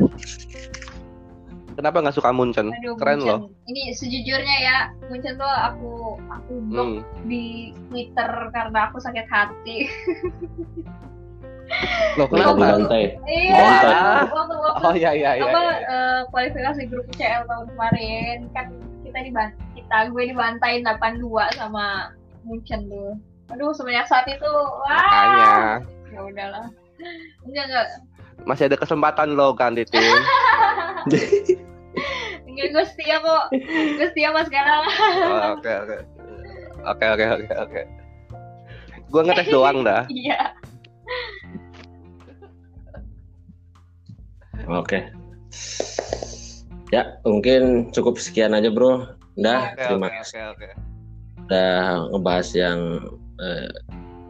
Kenapa? Nggak suka Munchen? Aduh, Keren Munchen. loh. Ini sejujurnya ya, Munchen tuh aku aku blok Hmm. di Twitter karena aku sakit hati. Loh Kenapa dibantai? Iya, Oh, waktu waktu, waktu Oh iya iya iya. apa iya. eh, kualifikasi grup UCL tahun kemarin kan kita diban kita gue dibantai 8-2 sama Munchen tuh. Aduh, semenjak saat itu wah Makanya ya udahlah. Enggak enggak masih ada kesempatan lo ganti tim. enggak gue setia kok. Gue setia mas sekarang. Oh, Oke oke. Oke oke oke oke. Gue ngetes doang dah. Iya. Oke. Ya, mungkin cukup sekian aja, Bro. Udah, Oke terima kasih oke oke. udah ngebahas yang eh,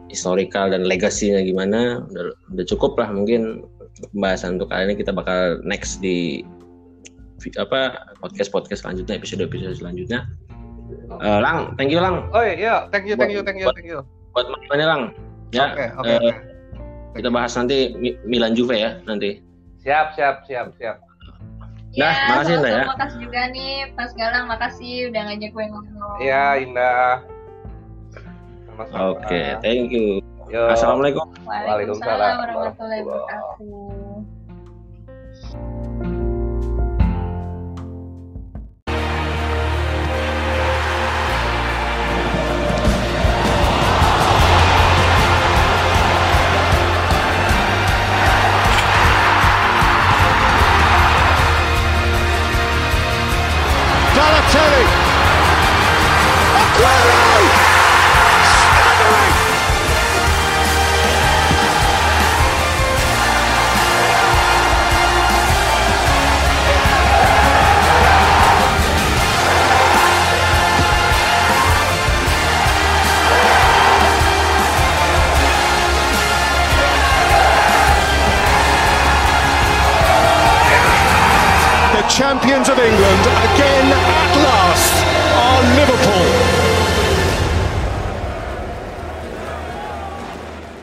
historical dan legasinya gimana. Udah, udah cukup lah mungkin pembahasan untuk kali ini kita bakal next di apa podcast podcast selanjutnya episode episode selanjutnya. Eh, Lang, thank you Lang Oh iya, thank you thank you thank you thank you. buat mainnya Lang. Ya, Oke oke eh, oke. kita bahas nanti Mi- Milan Juve ya nanti. Siap siap siap siap. Dah, Iya, makasih, Indah, ya. Makasih juga nih, Mas Galang, makasih udah ngajak gue ngobrol. Iya Indah. Sama-sama. Oke, thank you. Yo. Assalamualaikum. Waalaikumsalam warahmatullahi wabarakatuh. champions of England again at last are Liverpool.